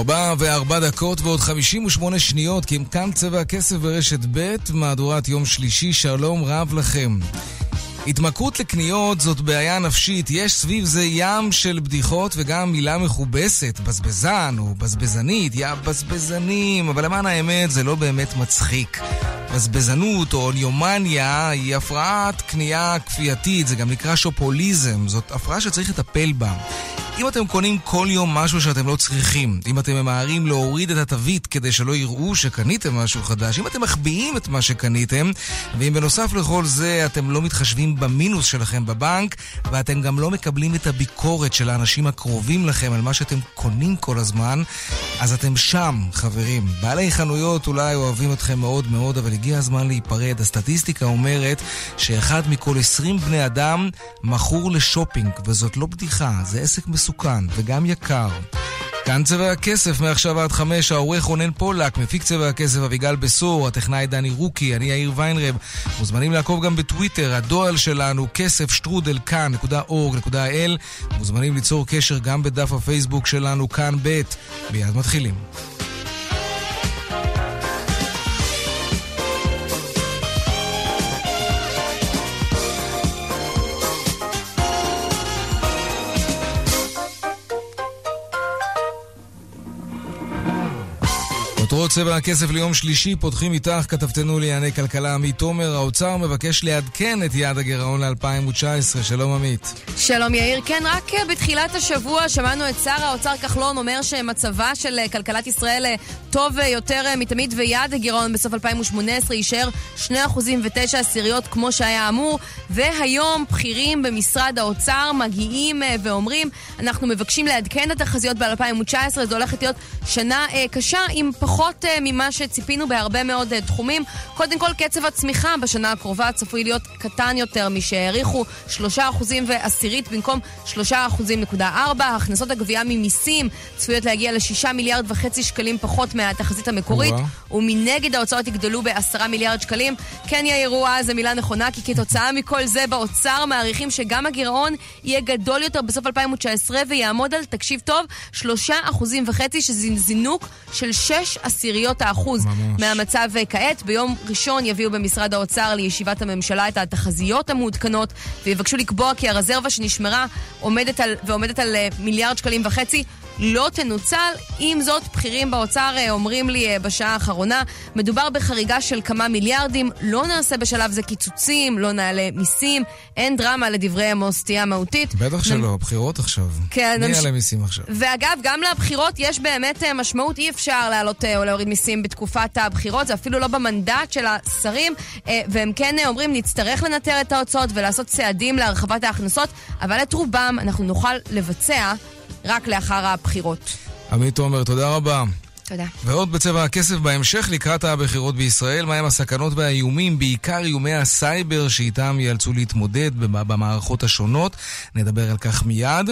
ארבע וארבע דקות ועוד חמישים ושמונה שניות, כי אם כאן צבע הכסף ברשת ב', מהדורת יום שלישי, שלום רב לכם. התמכרות לקניות זאת בעיה נפשית, יש סביב זה ים של בדיחות וגם מילה מכובסת, בזבזן או בזבזנית, יא בזבזנים, אבל למען האמת זה לא באמת מצחיק. בזבזנות או ניומניה היא הפרעת קנייה כפייתית, זה גם נקרא שופוליזם, זאת הפרעה שצריך לטפל בה. אם אתם קונים כל יום משהו שאתם לא צריכים, אם אתם ממהרים להוריד את התווית כדי שלא יראו שקניתם משהו חדש, אם אתם מחביאים את מה שקניתם, ואם בנוסף לכל זה אתם לא מתחשבים במינוס שלכם בבנק, ואתם גם לא מקבלים את הביקורת של האנשים הקרובים לכם על מה שאתם קונים כל הזמן, אז אתם שם, חברים. בעלי חנויות אולי אוהבים אתכם מאוד מאוד, אבל הגיע הזמן להיפרד. הסטטיסטיקה אומרת שאחד מכל 20 בני אדם מכור לשופינג, וזאת לא בדיחה, זה עסק מסוכן וגם יקר. כאן צבע הכסף, מעכשיו עד חמש, העורך רונן פולק, מפיק צבע הכסף אביגל בסור, הטכנאי דני רוקי, אני יאיר ויינרב. מוזמנים לעקוב גם בטוויטר, הדואל שלנו, כסף שטרודל כאן.org.il. מוזמנים ליצור קשר גם בדף הפייסבוק שלנו, כאן ב'. מיד מתחילים. כותרות צבע הכסף ליום שלישי, פותחים איתך, כתבתנו לענייני כלכלה עמית תומר. האוצר מבקש לעדכן את יעד הגירעון ל-2019. שלום עמית. שלום יאיר. כן, רק בתחילת השבוע שמענו את שר האוצר כחלון אומר שמצבה של כלכלת ישראל טוב יותר מתמיד, ויעד הגירעון בסוף 2018 יישאר 2% ו-9 עשיריות כמו שהיה אמור. והיום בכירים במשרד האוצר מגיעים ואומרים, אנחנו מבקשים לעדכן את התחזיות ב-2019, זו הולכת להיות שנה קשה עם פחות... uh, ממה שציפינו בהרבה מאוד uh, תחומים. קודם כל, קצב הצמיחה בשנה הקרובה צפוי להיות קטן יותר משהעריכו 3% ועשירית במקום 3.4%. הכנסות הגבייה ממיסים צפויות להגיע ל-6 מיליארד וחצי שקלים פחות מהתחזית המקורית, ומנגד ההוצאות יגדלו ב-10 מיליארד שקלים. כן יאיר רואה, זו מילה נכונה, כי כתוצאה מכל זה באוצר מעריכים שגם הגירעון יהיה גדול יותר בסוף 2019 ויעמוד על, תקשיב טוב, 3% וחצי, שזה זינוק של 6 עשיריות האחוז ממש. מהמצב כעת. ביום ראשון יביאו במשרד האוצר לישיבת הממשלה את התחזיות המעודכנות ויבקשו לקבוע כי הרזרבה שנשמרה עומדת על, ועומדת על אה, מיליארד שקלים וחצי לא תנוצל. עם זאת, בכירים באוצר אה, אומרים לי אה, בשעה האחרונה, מדובר בחריגה של כמה מיליארדים, לא נעשה בשלב זה קיצוצים, לא נעלה מיסים, אין דרמה לדברי עמוס סטייה מהותית. בטח שלא, בחירות עכשיו. כן. מי יעלה מיסים עכשיו? ואגב, גם לבחירות יש באמת אה, משמעות, אי אפשר להעלות או להוריד מיסים בתקופת הבחירות, זה אפילו לא במנדט של השרים, והם כן אומרים, נצטרך לנטר את ההוצאות ולעשות צעדים להרחבת ההכנסות, אבל את רובם אנחנו נוכל לבצע רק לאחר הבחירות. עמית תומר, תודה רבה. תודה. ועוד בצבע הכסף בהמשך לקראת הבחירות בישראל, מהם הסכנות והאיומים, בעיקר איומי הסייבר שאיתם ייאלצו להתמודד במערכות השונות. נדבר על כך מיד.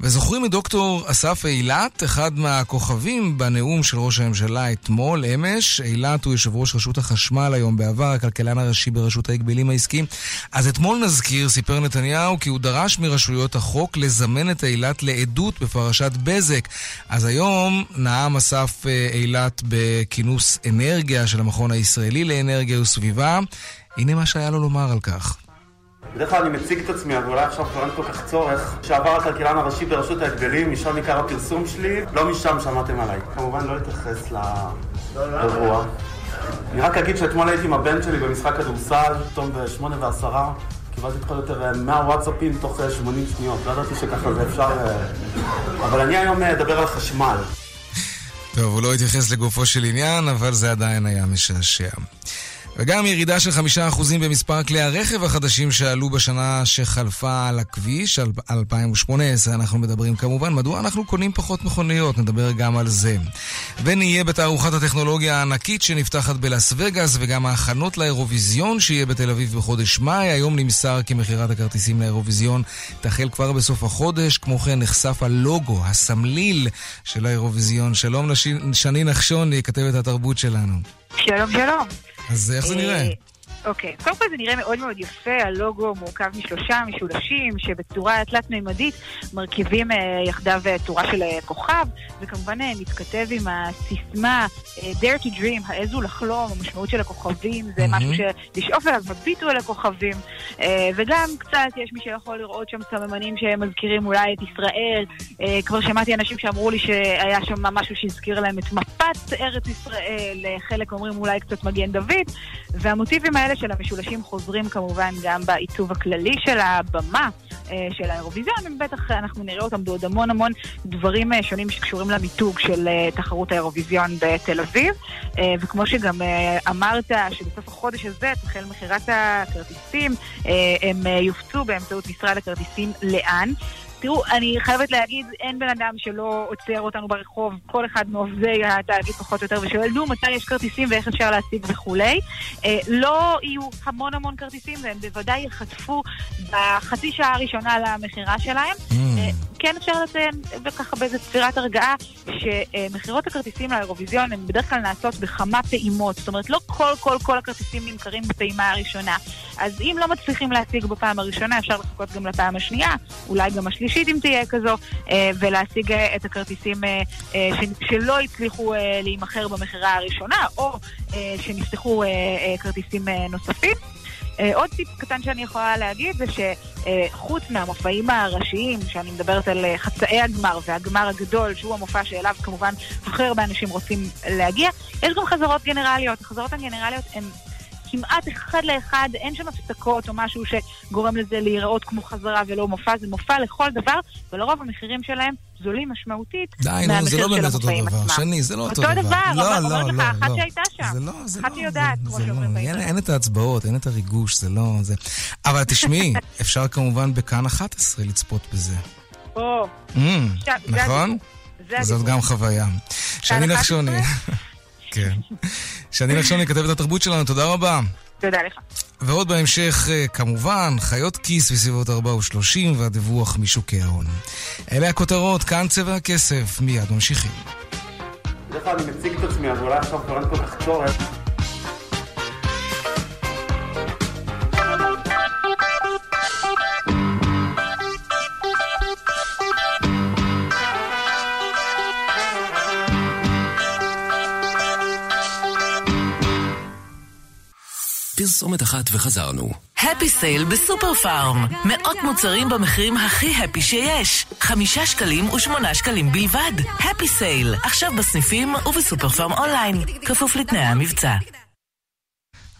וזוכרים את דוקטור אסף אילת, אחד מהכוכבים בנאום של ראש הממשלה אתמול, אמש. אילת הוא יושב ראש רשות החשמל היום בעבר, הכלכלן הראשי ברשות ההגבלים העסקיים. אז אתמול נזכיר, סיפר נתניהו, כי הוא דרש מרשויות החוק לזמן את אילת לעדות בפרשת בזק. אז היום נאם אסף אילת בכינוס אנרגיה של המכון הישראלי לאנרגיה וסביבה. הנה מה שהיה לו לומר על כך. בדרך כלל אני מציג את עצמי, אבל אולי עכשיו כבר אין כל כך צורך. שעבר הכלכלן הראשי ברשות ההגבלים, משם עיקר הפרסום שלי, לא משם שמעתם עליי. כמובן לא אתייחס לאירוע. אני רק אגיד שאתמול הייתי עם הבן שלי במשחק כדורסל, פתאום בשמונה ועשרה. קיבלתי פחות או יותר 100 וואטסאפים תוך 80 שניות. לא ידעתי שככה זה אפשר... אבל אני היום אדבר על חשמל. טוב, הוא לא התייחס לגופו של עניין, אבל זה עדיין היה משעשע. וגם ירידה של חמישה אחוזים במספר כלי הרכב החדשים שעלו בשנה שחלפה על הכביש, על 2018. אנחנו מדברים כמובן, מדוע אנחנו קונים פחות מכוניות, נדבר גם על זה. ונהיה בתערוכת הטכנולוגיה הענקית שנפתחת בלאס וגאס, וגם ההכנות לאירוויזיון שיהיה בתל אביב בחודש מאי. היום נמסר כי מכירת הכרטיסים לאירוויזיון תחל כבר בסוף החודש. כמו כן נחשף הלוגו, הסמליל של האירוויזיון. שלום שני נחשון, כתבת התרבות שלנו. שלום, שלום. אז איך זה נראה? אוקיי, okay. קודם כל זה נראה מאוד מאוד יפה, הלוגו מורכב משלושה משולשים שבצורה תלת-מימדית מרכיבים uh, יחדיו uh, צורה של uh, כוכב, וכמובן uh, מתכתב עם הסיסמה uh, Dare to Dream, העזו לחלום, המשמעות של הכוכבים, זה mm-hmm. משהו שלשאוף אליו, הביטו אל הכוכבים, uh, וגם קצת יש מי שיכול לראות שם סממנים שמזכירים אולי את ישראל, uh, כבר שמעתי אנשים שאמרו לי שהיה שם משהו שהזכיר להם את מפת ארץ ישראל, חלק אומרים אולי קצת מגן דוד, והמוטיבים האלה האלה של המשולשים חוזרים כמובן גם בעיצוב הכללי של הבמה אה, של האירוויזיון, ובטח אנחנו נראה אותם בעוד המון המון דברים אה, שונים שקשורים למיתוג של אה, תחרות האירוויזיון בתל אביב. וכמו שגם אמרת, שבסוף החודש הזה תחל מכירת הכרטיסים, הם יופצו באמצעות משרד הכרטיסים לאן. תראו, אני חייבת להגיד, אין בן אדם שלא עוצר אותנו ברחוב, כל אחד מעובדי התאגיד פחות או יותר, ושואל, נו, מתי יש כרטיסים ואיך אפשר להשיג וכולי. אה, לא יהיו המון המון כרטיסים, והם בוודאי יחטפו בחצי שעה הראשונה למכירה שלהם. Mm. כן אפשר לציין, וככה באיזה צפירת הרגעה, שמכירות הכרטיסים לאירוויזיון הן בדרך כלל נעשות בכמה פעימות. זאת אומרת, לא כל כל כל הכרטיסים נמכרים בפעימה הראשונה. אז אם לא מצליחים להשיג בפעם הראשונה, אפשר לחכות גם לפעם השנייה, אולי גם השלישית אם תהיה כזו, אה, ולהשיג אה, את הכרטיסים אה, שלא הצליחו להימכר במכירה הראשונה, או שנפתחו כרטיסים נוספים. עוד טיפ קטן שאני יכולה להגיד זה שחוץ מהמופעים הראשיים, שאני מדברת על חצאי הגמר והגמר הגדול, שהוא המופע שאליו כמובן הכי הרבה אנשים רוצים להגיע, יש גם חזרות גנרליות. החזרות הגנרליות הן כמעט אחד לאחד, אין שם הפסקות או משהו שגורם לזה להיראות כמו חזרה ולא מופע, זה מופע לכל דבר, ולרוב המחירים שלהם זולים משמעותית די, נו, זה לא באמת אותו דבר. שני, זה לא אותו דבר. אותו דבר, לא, אבל לא, אומרת לא, לך, אחת שהייתה שם. זה לא, זה לא. אחת שיודעת, כמו שאומרים בעברית. אין את ההצבעות, אין את הריגוש, זה לא... אבל תשמעי, אפשר כמובן בכאן 11 לצפות בזה. או. נכון? זאת גם חוויה. שני נחשוני. כן. שני נחשוני, כתבת התרבות שלנו, תודה רבה. תודה לך. ועוד בהמשך, אה, כמובן, חיות כיס בסביבות 4 ו-30 והדיווח משוקי ההון. אלה הכותרות, כאן צבע הכסף, מיד ממשיכים. בדרך כלל אני מציג את עצמי, אבל אולי עכשיו כבר אין כל כך צורך. פרסומת אחת וחזרנו. Happy Sale בסופר פארם. מאות מוצרים במחירים הכי happy שיש. חמישה שקלים ושמונה שקלים בלבד. Happy Sale, עכשיו בסניפים ובסופר פארם אונליין. כפוף לתנאי המבצע.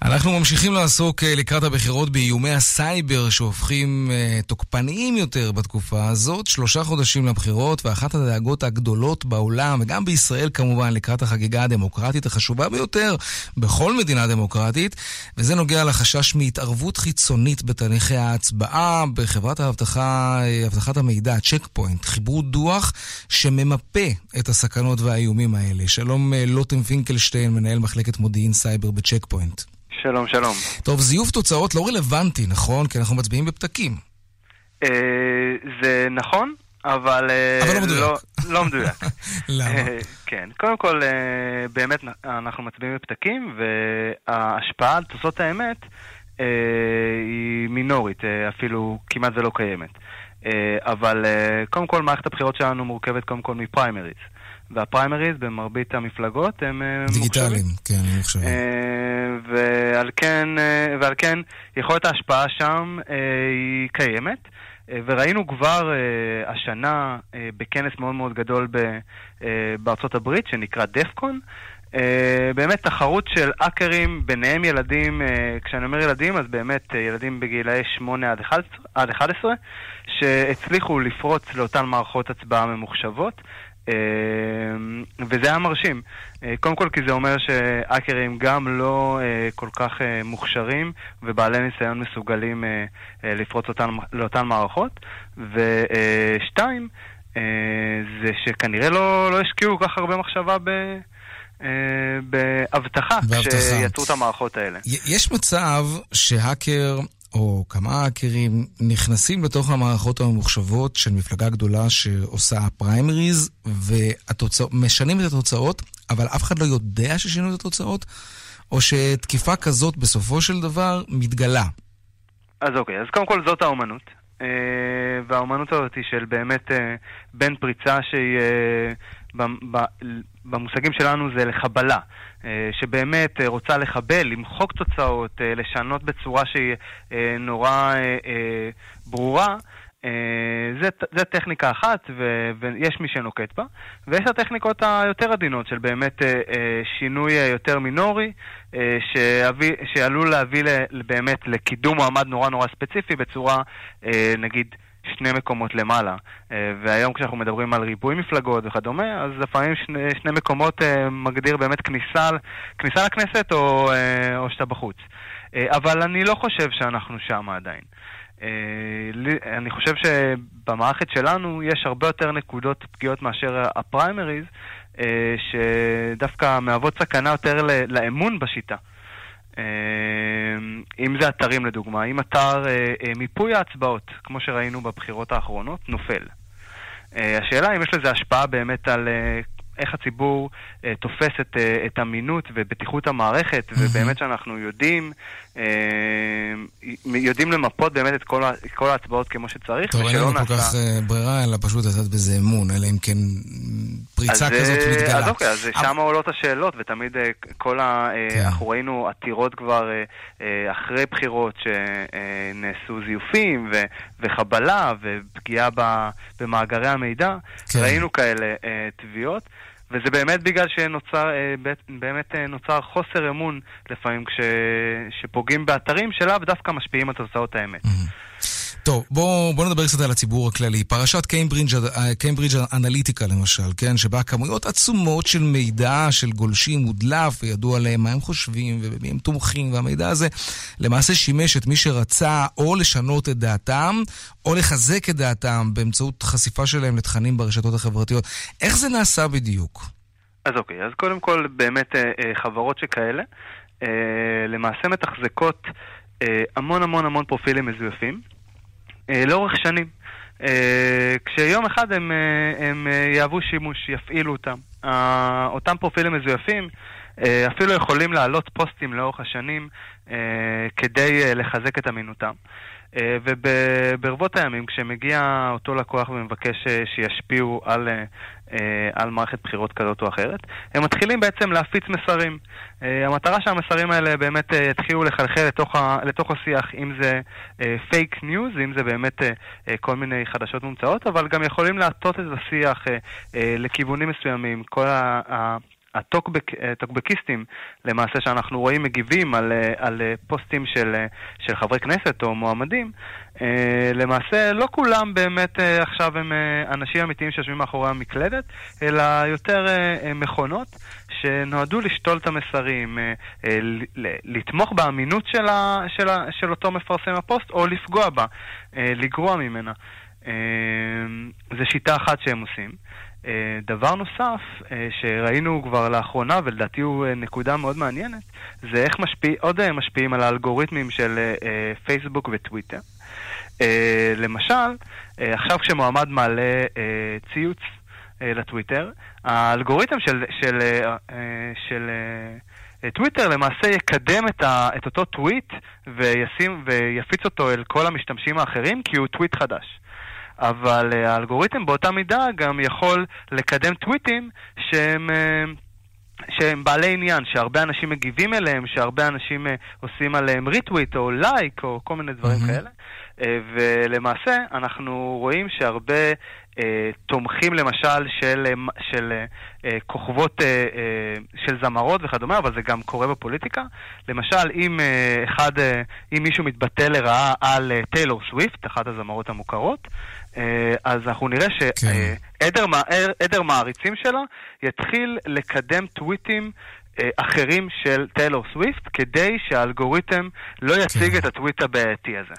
אנחנו ממשיכים לעסוק אה, לקראת הבחירות באיומי הסייבר שהופכים אה, תוקפניים יותר בתקופה הזאת. שלושה חודשים לבחירות, ואחת הדאגות הגדולות בעולם, וגם בישראל כמובן, לקראת החגיגה הדמוקרטית החשובה ביותר בכל מדינה דמוקרטית, וזה נוגע לחשש מהתערבות חיצונית בתהליכי ההצבעה בחברת האבטחה, אה, אבטחת המידע, צ'ק פוינט. חיברו דוח שממפה את הסכנות והאיומים האלה. שלום לוטם פינקלשטיין, מנהל מחלקת מודיעין סייבר בצ'ק פוינט. שלום, שלום. טוב, זיוף תוצאות לא רלוונטי, נכון? כי אנחנו מצביעים בפתקים. אה, זה נכון, אבל... אה, אבל לא מדויק. לא, לא מדויק. למה? אה, כן. קודם כל, באמת אנחנו מצביעים בפתקים, וההשפעה על תוצאות האמת היא מינורית, אפילו כמעט זה לא קיימת. אבל קודם כל, מערכת הבחירות שלנו מורכבת קודם כל מפריימריז. והפריימריז במרבית המפלגות הם ממוחשבים. דיגיטליים, כן, הם ממוחשבים. ועל כן, אה, ועל כן יכולת ההשפעה שם אה, היא קיימת. אה, וראינו כבר השנה בכנס מאוד מאוד גדול בארצות הברית שנקרא דפקון, באמת תחרות של האקרים, ביניהם ילדים, כשאני אומר ילדים אז באמת ילדים בגילאי 8 עד 11, שהצליחו לפרוץ לאותן מערכות הצבעה ממוחשבות. אמ, וזה היה מרשים. אה, קודם כל כי זה אומר שהאקרים גם לא אה, כל כך אה, מוכשרים ובעלי ניסיון מסוגלים לפרוץ אותן, לאותן מערכות. ושתיים, זה שכנראה לא, לא השקיעו כל כך הרבה מחשבה ב... באבטחה כשיצרו את המערכות האלה. יש מצב שהאקר או כמה האקרים נכנסים לתוך המערכות הממוחשבות של מפלגה גדולה שעושה פריימריז, ומשנים את התוצאות, אבל אף אחד לא יודע ששינו את התוצאות? או שתקיפה כזאת בסופו של דבר מתגלה? אז אוקיי, אז קודם כל זאת האומנות. אה, והאומנות הזאת היא של באמת אה, בין פריצה שהיא, אה, במושגים שלנו זה לחבלה, שבאמת רוצה לחבל, למחוק תוצאות, לשנות בצורה שהיא נורא ברורה. זה, זה טכניקה אחת, ו, ויש מי שנוקט בה, ויש הטכניקות היותר עדינות של באמת שינוי יותר מינורי, שאביא, שעלול להביא באמת לקידום מועמד נורא נורא ספציפי בצורה, נגיד, שני מקומות למעלה. והיום כשאנחנו מדברים על ריבוי מפלגות וכדומה, אז לפעמים שני, שני מקומות מגדיר באמת כניסה, כניסה לכנסת או, או שאתה בחוץ. אבל אני לא חושב שאנחנו שם עדיין. אה, אני חושב שבמערכת שלנו יש הרבה יותר נקודות פגיעות מאשר הפריימריז, אה, שדווקא מהוות סכנה יותר לאמון בשיטה. אה, אם זה אתרים לדוגמה, אם אתר מיפוי ההצבעות, כמו שראינו בבחירות האחרונות, נופל. השאלה אם יש לזה השפעה באמת על איך הציבור אה, תופס את, אה, את אמינות ובטיחות המערכת, mm-hmm. ובאמת שאנחנו יודעים, אה, יודעים למפות באמת את כל, כל ההצבעות כמו שצריך, טוב, אין לנו כל כך אה, ברירה, אלא פשוט לתת בזה אמון, אלא אם כן פריצה אז, כזאת אה, מתגלה. אז אוקיי, אז אבל... שם עולות השאלות, ותמיד אה, כל ה... אה, כן. אנחנו ראינו עתירות כבר אה, אה, אחרי בחירות שנעשו זיופים ו, וחבלה ופגיעה במאגרי המידע, כן. ראינו כאלה אה, תביעות. וזה באמת בגלל שנוצר אה, באמת אה, נוצר חוסר אמון לפעמים כשפוגעים באתרים שלאו דווקא משפיעים על תוצאות האמת. טוב, בואו בוא נדבר קצת על הציבור הכללי. פרשת קיימברידג', אה, קיימברידג' אנליטיקה למשל, כן? שבה כמויות עצומות של מידע של גולשים הודלף וידעו עליהם מה הם חושבים ובמי הם תומכים, והמידע הזה למעשה שימש את מי שרצה או לשנות את דעתם או לחזק את דעתם באמצעות חשיפה שלהם לתכנים ברשתות החברתיות. איך זה נעשה בדיוק? אז אוקיי, אז קודם כל באמת אה, אה, חברות שכאלה למעשה מתחזקות המון המון המון פרופילים מזויפים. אה, לאורך שנים. אה, כשיום אחד הם, אה, הם יהוו שימוש, יפעילו אותם. אותם פרופילים מזויפים אפילו יכולים להעלות פוסטים לאורך השנים כדי לחזק את אמינותם. אה, וברבות הימים, כשמגיע אותו לקוח ומבקש אה, שישפיעו על, אה, על מערכת בחירות כזאת או אחרת, הם מתחילים בעצם להפיץ מסרים. המטרה שהמסרים האלה באמת יתחילו לחלחל לתוך, ה, לתוך השיח, אם זה פייק ניוז, אם זה באמת כל מיני חדשות מומצאות, אבל גם יכולים להטות את השיח לכיוונים מסוימים. כל ה... הטוקבקיסטים למעשה שאנחנו רואים מגיבים על, אה, על אה, פוסטים של, אה, של חברי כנסת או מועמדים, למעשה לא כולם באמת עכשיו הם אנשים אמיתיים שיושבים מאחורי המקלדת, אלא יותר מכונות שנועדו לשתול את המסרים, לתמוך באמינות של, ה, של, ה, של אותו מפרסם הפוסט או לפגוע בה, לגרוע ממנה. זו שיטה אחת שהם עושים. אה, דבר נוסף אה, שראינו כבר לאחרונה, ולדעתי הוא אה, נקודה מאוד מעניינת, זה איך משפיע, עוד משפיעים על האלגוריתמים של פייסבוק וטוויטר. למשל, עכשיו כשמועמד מעלה ציוץ לטוויטר, האלגוריתם של, של, של טוויטר למעשה יקדם את, ה, את אותו טוויט וישים, ויפיץ אותו אל כל המשתמשים האחרים כי הוא טוויט חדש. אבל אה, האלגוריתם באותה מידה גם יכול לקדם טוויטים שהם... אה, שהם בעלי עניין, שהרבה אנשים מגיבים אליהם, שהרבה אנשים uh, עושים עליהם ריטוויט או לייק או כל מיני דברים אהמ. כאלה. ולמעשה אנחנו רואים שהרבה תומכים למשל של, אה, של אה, כוכבות של זמרות וכדומה, אבל זה גם קורה בפוליטיקה. למשל, אם, אחד, אם מישהו מתבטא לרעה על טיילור סוויפט, אחת הזמרות המוכרות, אה, אז אנחנו נראה שעדר כן. מעריצים שלה יתחיל לקדם טוויטים אה, אחרים של טיילור סוויפט, כדי שהאלגוריתם לא יציג כן. את הטוויט הבעייתי הזה.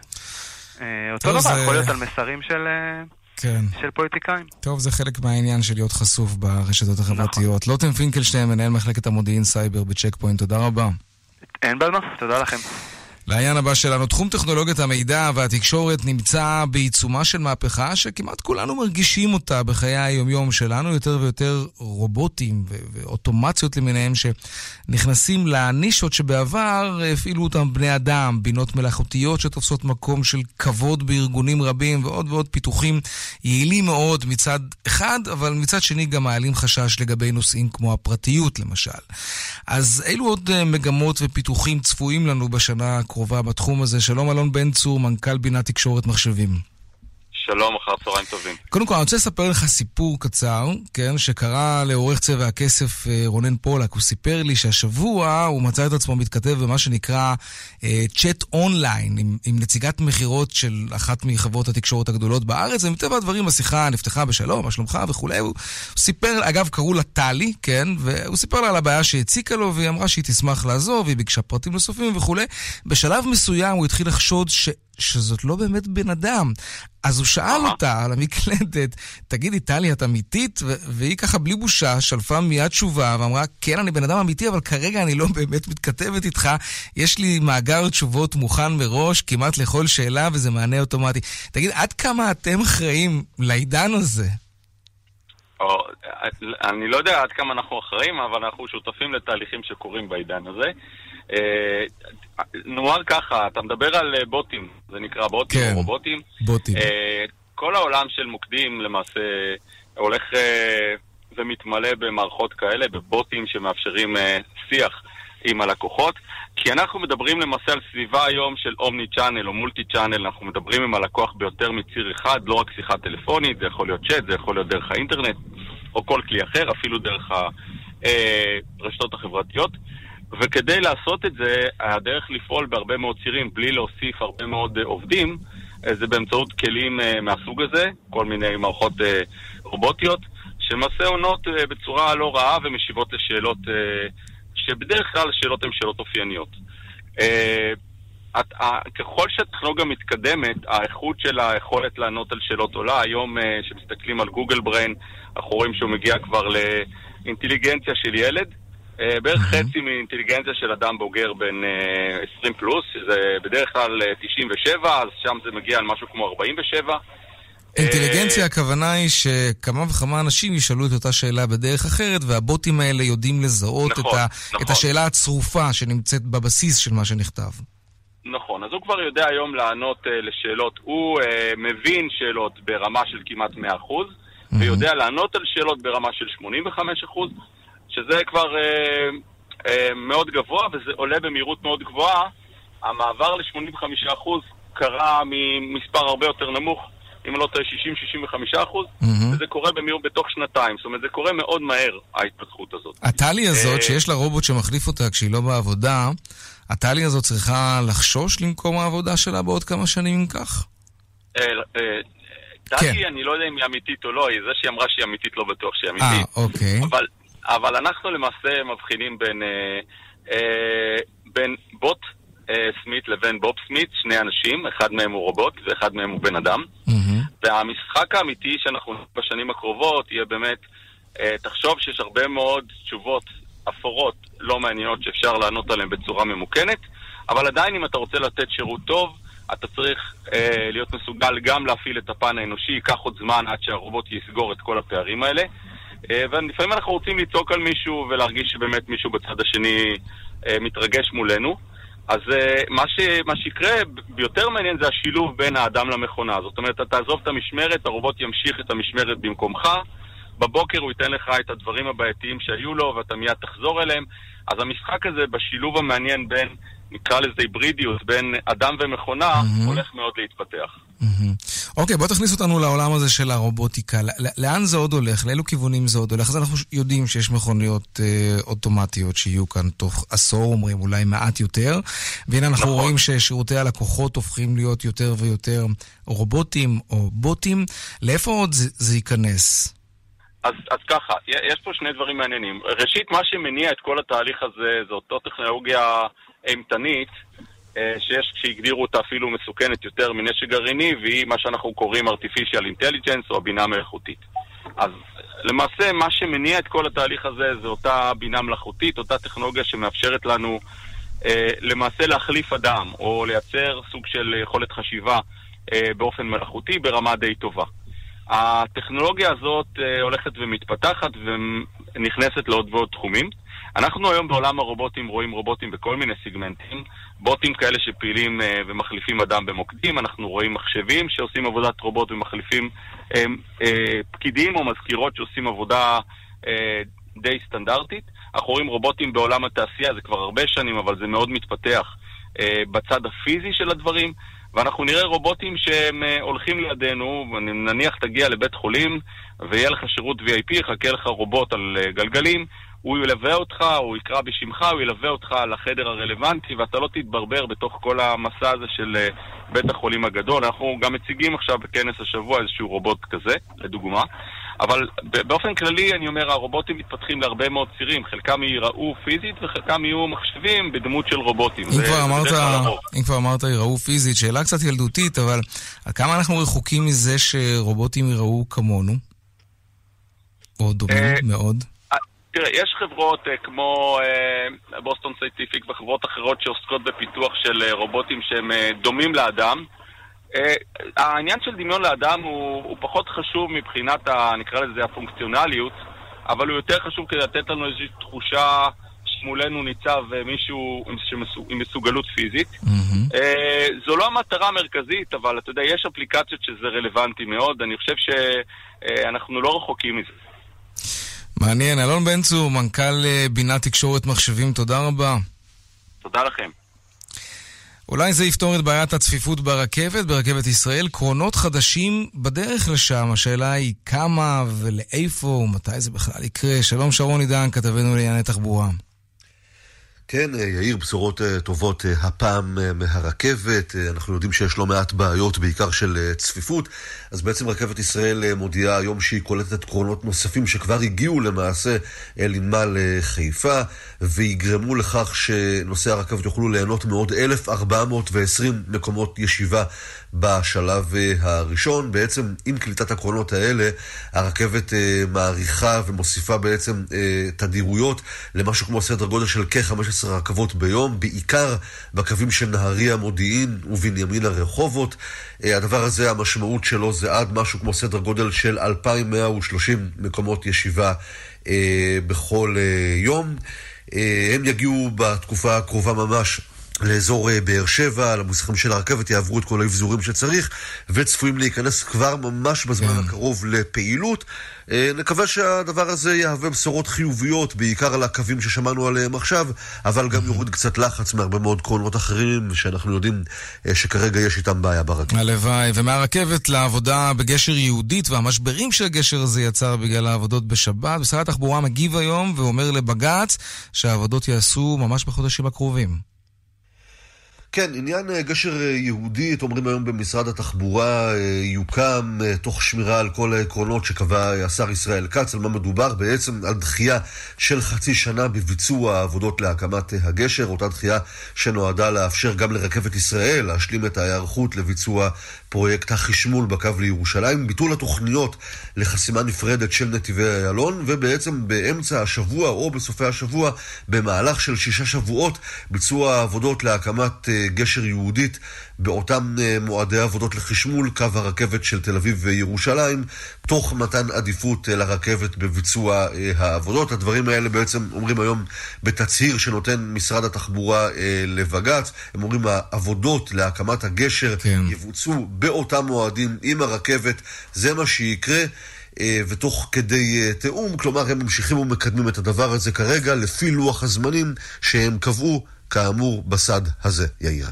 אה, אותו דבר זה... יכול להיות על מסרים של... כן. של פוליטיקאים. טוב, זה חלק מהעניין של להיות חשוף ברשתות החברתיות. נכון. לוטם פינקלשטיין, מנהל מחלקת המודיעין סייבר בצ'ק פוינט, תודה רבה. אין בעיה, תודה לכם. לעניין הבא שלנו, תחום טכנולוגיית המידע והתקשורת נמצא בעיצומה של מהפכה שכמעט כולנו מרגישים אותה בחיי היומיום שלנו, יותר ויותר רובוטים ו- ואוטומציות למיניהם שנכנסים לנישות שבעבר הפעילו אותם בני אדם, בינות מלאכותיות שתופסות מקום של כבוד בארגונים רבים ועוד ועוד פיתוחים יעילים מאוד מצד אחד, אבל מצד שני גם מעלים חשש לגבי נושאים כמו הפרטיות למשל. אז אילו עוד אה, מגמות ופיתוחים צפויים לנו בשנה הקרובה בתחום הזה? שלום אלון בן צור, מנכ"ל בינת תקשורת מחשבים. שלום, אחר צהריים טובים. קודם כל, אני רוצה לספר לך סיפור קצר, כן, שקרה לעורך צבע הכסף אה, רונן פולק. הוא סיפר לי שהשבוע הוא מצא את עצמו מתכתב במה שנקרא צ'אט uh, אונליין, עם, עם נציגת מכירות של אחת מחברות התקשורת הגדולות בארץ, ומטבע הדברים השיחה נפתחה בשלום, מה שלומך וכולי. הוא, סיפר, אגב, קראו לה טלי, כן, והוא סיפר לה על הבעיה שהציקה לו, והיא אמרה שהיא תשמח לעזור, והיא ביקשה פרטים נוספים וכולי. בשלב מסוים הוא התחיל לחשוד ש... שזאת לא באמת בן אדם. אז הוא שאל אותה על המקלדת, תגידי, טלי, את אמיתית? והיא ככה בלי בושה שלפה מיד תשובה ואמרה, כן, אני בן אדם אמיתי, אבל כרגע אני לא באמת מתכתבת איתך. יש לי מאגר תשובות מוכן מראש, כמעט לכל שאלה, וזה מענה אוטומטי. תגיד, עד כמה אתם אחראים לעידן הזה? או, אני לא יודע עד כמה אנחנו אחראים, אבל אנחנו שותפים לתהליכים שקורים בעידן הזה. אה, נאמר ככה, אתה מדבר על אה, בוטים, זה נקרא בוטים כן, או רובוטים. בוטים. אה, כל העולם של מוקדים למעשה הולך ומתמלא במערכות כאלה, בבוטים שמאפשרים שיח עם הלקוחות. כי אנחנו מדברים למעשה על סביבה היום של אומני צ'אנל או מולטי צ'אנל, אנחנו מדברים עם הלקוח ביותר מציר אחד, לא רק שיחה טלפונית, זה יכול להיות צ'אט, זה יכול להיות דרך האינטרנט, או כל כלי אחר, אפילו דרך הרשתות החברתיות. וכדי לעשות את זה, הדרך לפעול בהרבה מאוד צירים בלי להוסיף הרבה מאוד uh, עובדים, uh, זה באמצעות כלים uh, מהסוג הזה, כל מיני מערכות רובוטיות, שלמעשה עונות בצורה לא רעה ומשיבות לשאלות שבדרך כלל השאלות הן שאלות אופייניות. ככל שהטכנולוגיה מתקדמת, האיכות של היכולת לענות על שאלות עולה. היום, כשמסתכלים על גוגל בריין, אנחנו רואים שהוא מגיע כבר לאינטליגנציה של ילד. אה, בערך חצי מאינטליגנציה של אדם בוגר בן 20 אה, פלוס, שזה בדרך כלל 97, אה, אז שם זה מגיע על משהו כמו 47. אינטליגנציה, הכוונה היא שכמה וכמה אנשים ישאלו את אותה שאלה בדרך אחרת, והבוטים האלה יודעים לזהות נכון, את, ה, נכון. את השאלה הצרופה שנמצאת בבסיס של מה שנכתב. נכון, אז הוא כבר יודע היום לענות uh, לשאלות. הוא uh, מבין שאלות ברמה של כמעט 100%, mm-hmm. ויודע לענות על שאלות ברמה של 85%, שזה כבר אה, אה, מאוד גבוה, וזה עולה במהירות מאוד גבוהה. המעבר ל-85% קרה ממספר הרבה יותר נמוך, אם לא טועה 60-65 אחוז, mm-hmm. וזה קורה במהירות בתוך שנתיים. זאת אומרת, זה קורה מאוד מהר, ההתפתחות הזאת. הטלי הזאת, אה, שיש לה רובוט שמחליף אותה כשהיא לא בעבודה, הטלי הזאת צריכה לחשוש למקום העבודה שלה בעוד כמה שנים אם כך? אה, אה, טלי, אני לא יודע אם היא אמיתית או לא, זה שהיא אמרה שהיא אמיתית לא בטוח שהיא אמיתית. אה, אוקיי. אבל אבל אנחנו למעשה מבחינים בין, אה, אה, בין בוט אה, סמית לבין בוב סמית, שני אנשים, אחד מהם הוא רובוט ואחד מהם הוא בן אדם. Mm-hmm. והמשחק האמיתי שאנחנו בשנים הקרובות יהיה באמת, תחשוב שיש הרבה מאוד תשובות אפורות לא מעניינות שאפשר לענות עליהן בצורה ממוכנת, אבל עדיין אם אתה רוצה לתת שירות טוב, אתה צריך אה, להיות מסוגל גם להפעיל את הפן האנושי, ייקח עוד זמן עד שהרובוט יסגור את כל הפערים האלה. אה, ולפעמים אנחנו רוצים לצעוק על מישהו ולהרגיש שבאמת מישהו בצד השני אה, מתרגש מולנו. אז אה, מה, ש, מה שיקרה יותר מעניין זה השילוב בין האדם למכונה. זאת אומרת, אתה תעזוב את המשמרת, הרובוט ימשיך את המשמרת במקומך, בבוקר הוא ייתן לך את הדברים הבעייתיים שהיו לו ואתה מיד תחזור אליהם. אז המשחק הזה בשילוב המעניין בין נקרא לזה היברידיות בין אדם ומכונה, mm-hmm. הולך מאוד להתפתח. Mm-hmm. אוקיי, בוא תכניס אותנו לעולם הזה של הרובוטיקה. לאן זה עוד הולך? לאילו כיוונים זה עוד הולך? אז אנחנו יודעים שיש מכוניות אה, אוטומטיות שיהיו כאן תוך עשור, אומרים אולי מעט יותר. והנה אנחנו נכון. רואים ששירותי הלקוחות הופכים להיות יותר ויותר רובוטים או בוטים. לאיפה עוד זה, זה ייכנס? אז, אז ככה, יש פה שני דברים מעניינים. ראשית, מה שמניע את כל התהליך הזה זה אותו טכנולוגיה אימתנית, אה, שיש כשהגדירו אותה אפילו מסוכנת יותר מנשק גרעיני, והיא מה שאנחנו קוראים artificial intelligence או בינה מלאכותית. אז למעשה מה שמניע את כל התהליך הזה זה אותה בינה מלאכותית, אותה טכנולוגיה שמאפשרת לנו אה, למעשה להחליף אדם, או לייצר סוג של יכולת חשיבה אה, באופן מלאכותי ברמה די טובה. הטכנולוגיה הזאת אה, הולכת ומתפתחת ונכנסת לעוד ועוד תחומים. אנחנו היום בעולם הרובוטים רואים רובוטים בכל מיני סיגמנטים, בוטים כאלה שפעילים אה, ומחליפים אדם במוקדים, אנחנו רואים מחשבים שעושים עבודת רובוט ומחליפים אה, אה, פקידים או מזכירות שעושים עבודה אה, די סטנדרטית. אנחנו רואים רובוטים בעולם התעשייה, זה כבר הרבה שנים, אבל זה מאוד מתפתח אה, בצד הפיזי של הדברים. ואנחנו נראה רובוטים שהם אה, הולכים לידינו, נניח תגיע לבית חולים ויהיה לך שירות VIP, יחכה לך רובוט על אה, גלגלים, הוא ילווה אותך, הוא יקרא בשמך, הוא ילווה אותך לחדר הרלוונטי, ואתה לא תתברבר בתוך כל המסע הזה של אה, בית החולים הגדול. אנחנו גם מציגים עכשיו בכנס השבוע איזשהו רובוט כזה, לדוגמה. אבל באופן כללי, אני אומר, הרובוטים מתפתחים להרבה מאוד צירים. חלקם ייראו פיזית וחלקם יהיו מחשבים בדמות של רובוטים. אם, כבר אמרת, אם כבר אמרת ייראו פיזית, שאלה קצת ילדותית, אבל כמה אנחנו רחוקים מזה שרובוטים ייראו כמונו? או דומים אה, מאוד? תראה, יש חברות אה, כמו בוסטון אה, סיינטיפיק וחברות אחרות שעוסקות בפיתוח של אה, רובוטים שהם אה, דומים לאדם. Uh, העניין של דמיון לאדם הוא, הוא פחות חשוב מבחינת, ה, נקרא לזה, הפונקציונליות, אבל הוא יותר חשוב כדי לתת לנו איזושהי תחושה שמולנו ניצב מישהו עם, עם מסוגלות פיזית. Mm-hmm. Uh, זו לא המטרה המרכזית, אבל אתה יודע, יש אפליקציות שזה רלוונטי מאוד. אני חושב שאנחנו uh, לא רחוקים מזה. מעניין. אלון בן צור, מנכ"ל אה, בינת תקשורת מחשבים, תודה רבה. תודה לכם. אולי זה יפתור את בעיית הצפיפות ברכבת, ברכבת ישראל. קרונות חדשים בדרך לשם. השאלה היא כמה ולאיפה ומתי זה בכלל יקרה. שלום שרון עידן, כתבנו לענייני תחבורה. כן, אה, יאיר, בשורות אה, טובות אה, הפעם מהרכבת. אנחנו יודעים שיש לא מעט בעיות, בעיקר של צפיפות. אז בעצם רכבת ישראל מודיעה היום שהיא קולטת קרונות נוספים שכבר הגיעו למעשה לנמל חיפה, ויגרמו לכך שנוסעי הרכבת יוכלו ליהנות מעוד 1,420 מקומות ישיבה בשלב אה, הראשון. בעצם עם קליטת הקרונות האלה, הרכבת אה, מעריכה ומוסיפה בעצם אה, תדירויות למשהו כמו סדר גודל של כ-15 רכבות ביום, בעיקר בקווים של נהריה מודיעין ובנימינה רחובות. הדבר הזה, המשמעות שלו זה עד משהו כמו סדר גודל של 2,130 מקומות ישיבה בכל יום. הם יגיעו בתקופה הקרובה ממש לאזור אה, באר שבע, למוסכים של הרכבת יעברו את כל האבזורים שצריך, וצפויים להיכנס כבר ממש בזמן כן. הקרוב לפעילות. אה, נקווה שהדבר הזה יהווה בשורות חיוביות, בעיקר על הקווים ששמענו עליהם עכשיו, אבל גם יוריד קצת לחץ מהרבה מאוד קרונות אחרים, שאנחנו יודעים אה, שכרגע יש איתם בעיה ברכבת. הלוואי, ומהרכבת לעבודה בגשר יהודית, והמשברים שהגשר הזה יצר בגלל העבודות בשבת, משרד התחבורה מגיב היום ואומר לבג"ץ שהעבודות יעשו ממש בחודשים הקרובים. כן, עניין אה, גשר אה, יהודית, אומרים היום במשרד התחבורה, אה, יוקם תוך שמירה על כל העקרונות שקבע השר ישראל כץ, על מה מדובר. בעצם על דחייה של חצי שנה בביצוע העבודות להקמת הגשר, אותה דחייה שנועדה לאפשר גם לרכבת ישראל להשלים את ההיערכות לביצוע פרויקט החשמול בקו לירושלים, ביטול התוכניות לחסימה נפרדת של נתיבי איילון, ובעצם באמצע השבוע או בסופי השבוע, במהלך של שישה שבועות, ביצוע העבודות להקמת גשר יהודית באותם אה, מועדי עבודות לחשמול קו הרכבת של תל אביב וירושלים, תוך מתן עדיפות אה, לרכבת בביצוע אה, העבודות. הדברים האלה בעצם אומרים היום בתצהיר שנותן משרד התחבורה לבג"ץ. הם אומרים העבודות להקמת הגשר כן. יבוצעו באותם מועדים עם הרכבת, זה מה שיקרה. ותוך כדי תיאום, כלומר הם ממשיכים ומקדמים את הדבר הזה כרגע לפי לוח הזמנים שהם קבעו כאמור בסד הזה, יאיר.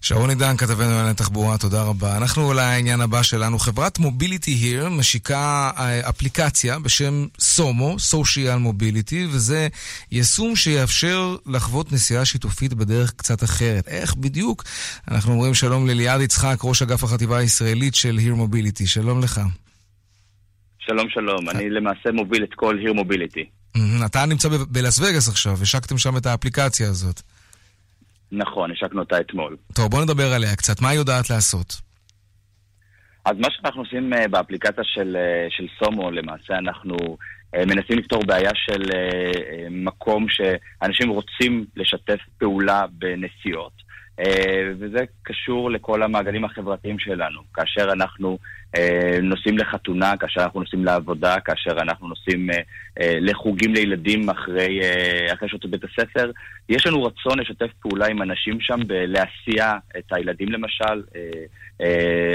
שרון עידן, כתבנו על התחבורה, תודה רבה. אנחנו לעניין הבא שלנו. חברת מוביליטי היר משיקה אה, אפליקציה בשם סומו, Social Mobility, וזה יישום שיאפשר לחוות נסיעה שיתופית בדרך קצת אחרת. איך בדיוק? אנחנו אומרים שלום לליעד יצחק, ראש אגף החטיבה הישראלית של היר מוביליטי. שלום לך. שלום שלום, אני למעשה מוביל את כל היר מוביליטי. אתה נמצא בלאס וגאס עכשיו, השקתם שם את האפליקציה הזאת. נכון, השקנו אותה אתמול. טוב, בוא נדבר עליה קצת. מה היא יודעת לעשות? אז מה שאנחנו עושים אה, באפליקציה של, אה, של סומו, למעשה אנחנו אה, מנסים לפתור בעיה של מקום שאנשים רוצים לשתף פעולה בנסיעות. וזה קשור לכל המעגלים החברתיים שלנו. כאשר אנחנו נוסעים לחתונה, כאשר אנחנו נוסעים לעבודה, כאשר אנחנו נוסעים לחוגים לילדים אחרי, אחרי שעות בית הספר, יש לנו רצון לשתף פעולה עם אנשים שם בלהסיע את הילדים למשל,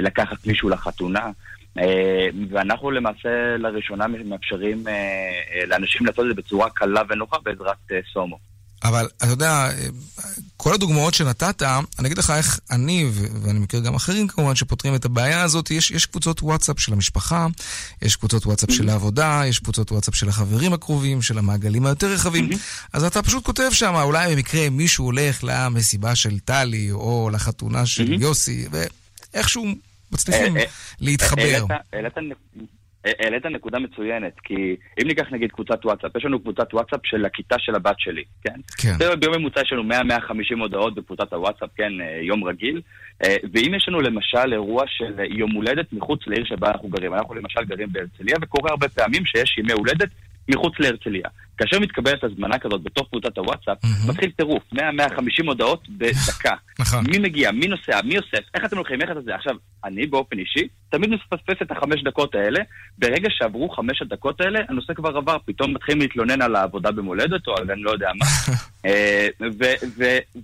לקחת מישהו לחתונה. אה, ואנחנו למעשה לראשונה מאפשרים אה, אה, לאנשים לעשות את זה בצורה קלה ונוחה בעזרת סומו. אבל אתה יודע, כל הדוגמאות שנתת, אני אגיד לך איך אני, ואני מכיר גם אחרים כמובן, שפותרים את הבעיה הזאת, יש, יש קבוצות וואטסאפ של המשפחה, יש קבוצות וואטסאפ של mm-hmm. העבודה, יש קבוצות וואטסאפ של החברים הקרובים, של המעגלים היותר רחבים, mm-hmm. אז אתה פשוט כותב שם, אולי במקרה מישהו הולך למסיבה של טלי, או לחתונה של mm-hmm. יוסי, ואיכשהו מצליחים אה, אה, להתחבר. העלית נקודה מצוינת, כי אם ניקח נגיד קבוצת וואטסאפ, יש לנו קבוצת וואטסאפ של הכיתה של הבת שלי, כן? כן. ביום ממוצע יש לנו 100-150 הודעות בקבוצת הוואטסאפ, כן, אה, יום רגיל. ואם יש לנו למשל אירוע של יום הולדת מחוץ לעיר שבה אנחנו גרים, אנחנו למשל גרים בהרצליה, וקורה הרבה פעמים שיש ימי הולדת מחוץ להרצליה. כאשר מתקבלת הזמנה כזאת בתוך קבוצת הוואטסאפ, mm-hmm. מתחיל טירוף, 100-150 הודעות בדקה. נכון. מי מגיע, מי נוסע, מי אוסף, איך אתם הולכים, איך אתה זה. עכשיו, אני באופן אישי, תמיד מפספס את החמש דקות האלה. ברגע שעברו חמש הדקות האלה, הנושא כבר עבר, פתאום מתחילים להתלונן על העבודה במולדת, או על אני לא יודע מה. אה,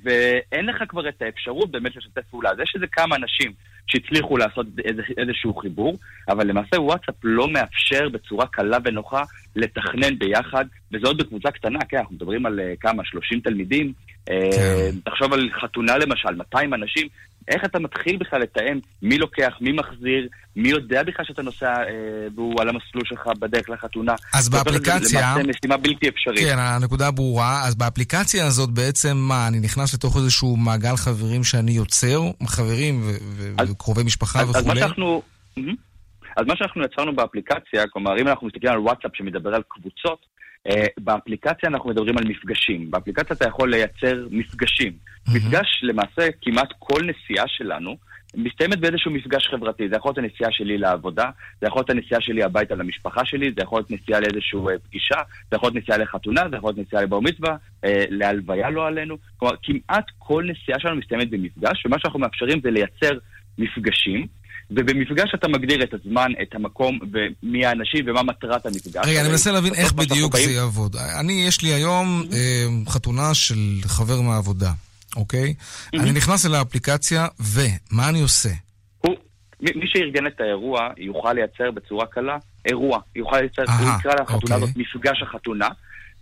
ואין לך כבר את האפשרות באמת לשתף פעולה. אז יש איזה כמה אנשים שהצליחו לעשות איזה, איזשהו חיבור, אבל למעשה וואטסאפ לא מאפשר בצורה קלה ונוחה לתכנן ביחד, וזה עוד בקבוצה קטנה, כן, אנחנו מדברים על uh, כמה, 30 תלמידים. אה, כן. תחשוב על חתונה למשל, 200 אנשים, איך אתה מתחיל בכלל לתאם מי לוקח, מי מחזיר, מי יודע בכלל שאתה נוסע אה, והוא על המסלול שלך בדרך לחתונה. אז באפליקציה... זה משימה בלתי אפשרית. כן, הנקודה ברורה. אז באפליקציה הזאת בעצם, מה, אני נכנס לתוך איזשהו מעגל חברים שאני יוצר, חברים וקרובי משפחה וכולי? אז מה שאנחנו... אז מה שאנחנו יצרנו באפליקציה, כלומר, אם אנחנו מסתכלים על וואטסאפ שמדבר על קבוצות, באפליקציה אנחנו מדברים על מפגשים. באפליקציה אתה יכול לייצר מפגשים. Mm-hmm. מפגש, למעשה, כמעט כל נסיעה שלנו, מסתיימת באיזשהו מפגש חברתי. זה יכול להיות הנסיעה שלי לעבודה, זה יכול להיות הנסיעה שלי הביתה למשפחה שלי, זה יכול להיות נסיעה לאיזושהי uh, פגישה, זה יכול להיות נסיעה לחתונה, זה יכול להיות נסיעה לבר מצווה, uh, להלוויה לא עלינו. כלומר, כמעט כל נסיעה שלנו מסתיימת במפגש, ומה שאנחנו מאפשרים זה לייצר מפגשים. ובמפגש אתה מגדיר את הזמן, את המקום, ומי האנשים ומה מטרת המפגש. רגע, אני מנסה להבין איך בדיוק זה יעבוד. אני, יש לי היום אה, חתונה של חבר מהעבודה, אוקיי? אני נכנס אל האפליקציה, ומה אני עושה? מי שארגן את האירוע יוכל לייצר בצורה קלה אירוע. יוכל לייצר, הוא יקרא לחתונה אוקיי. הזאת מפגש החתונה.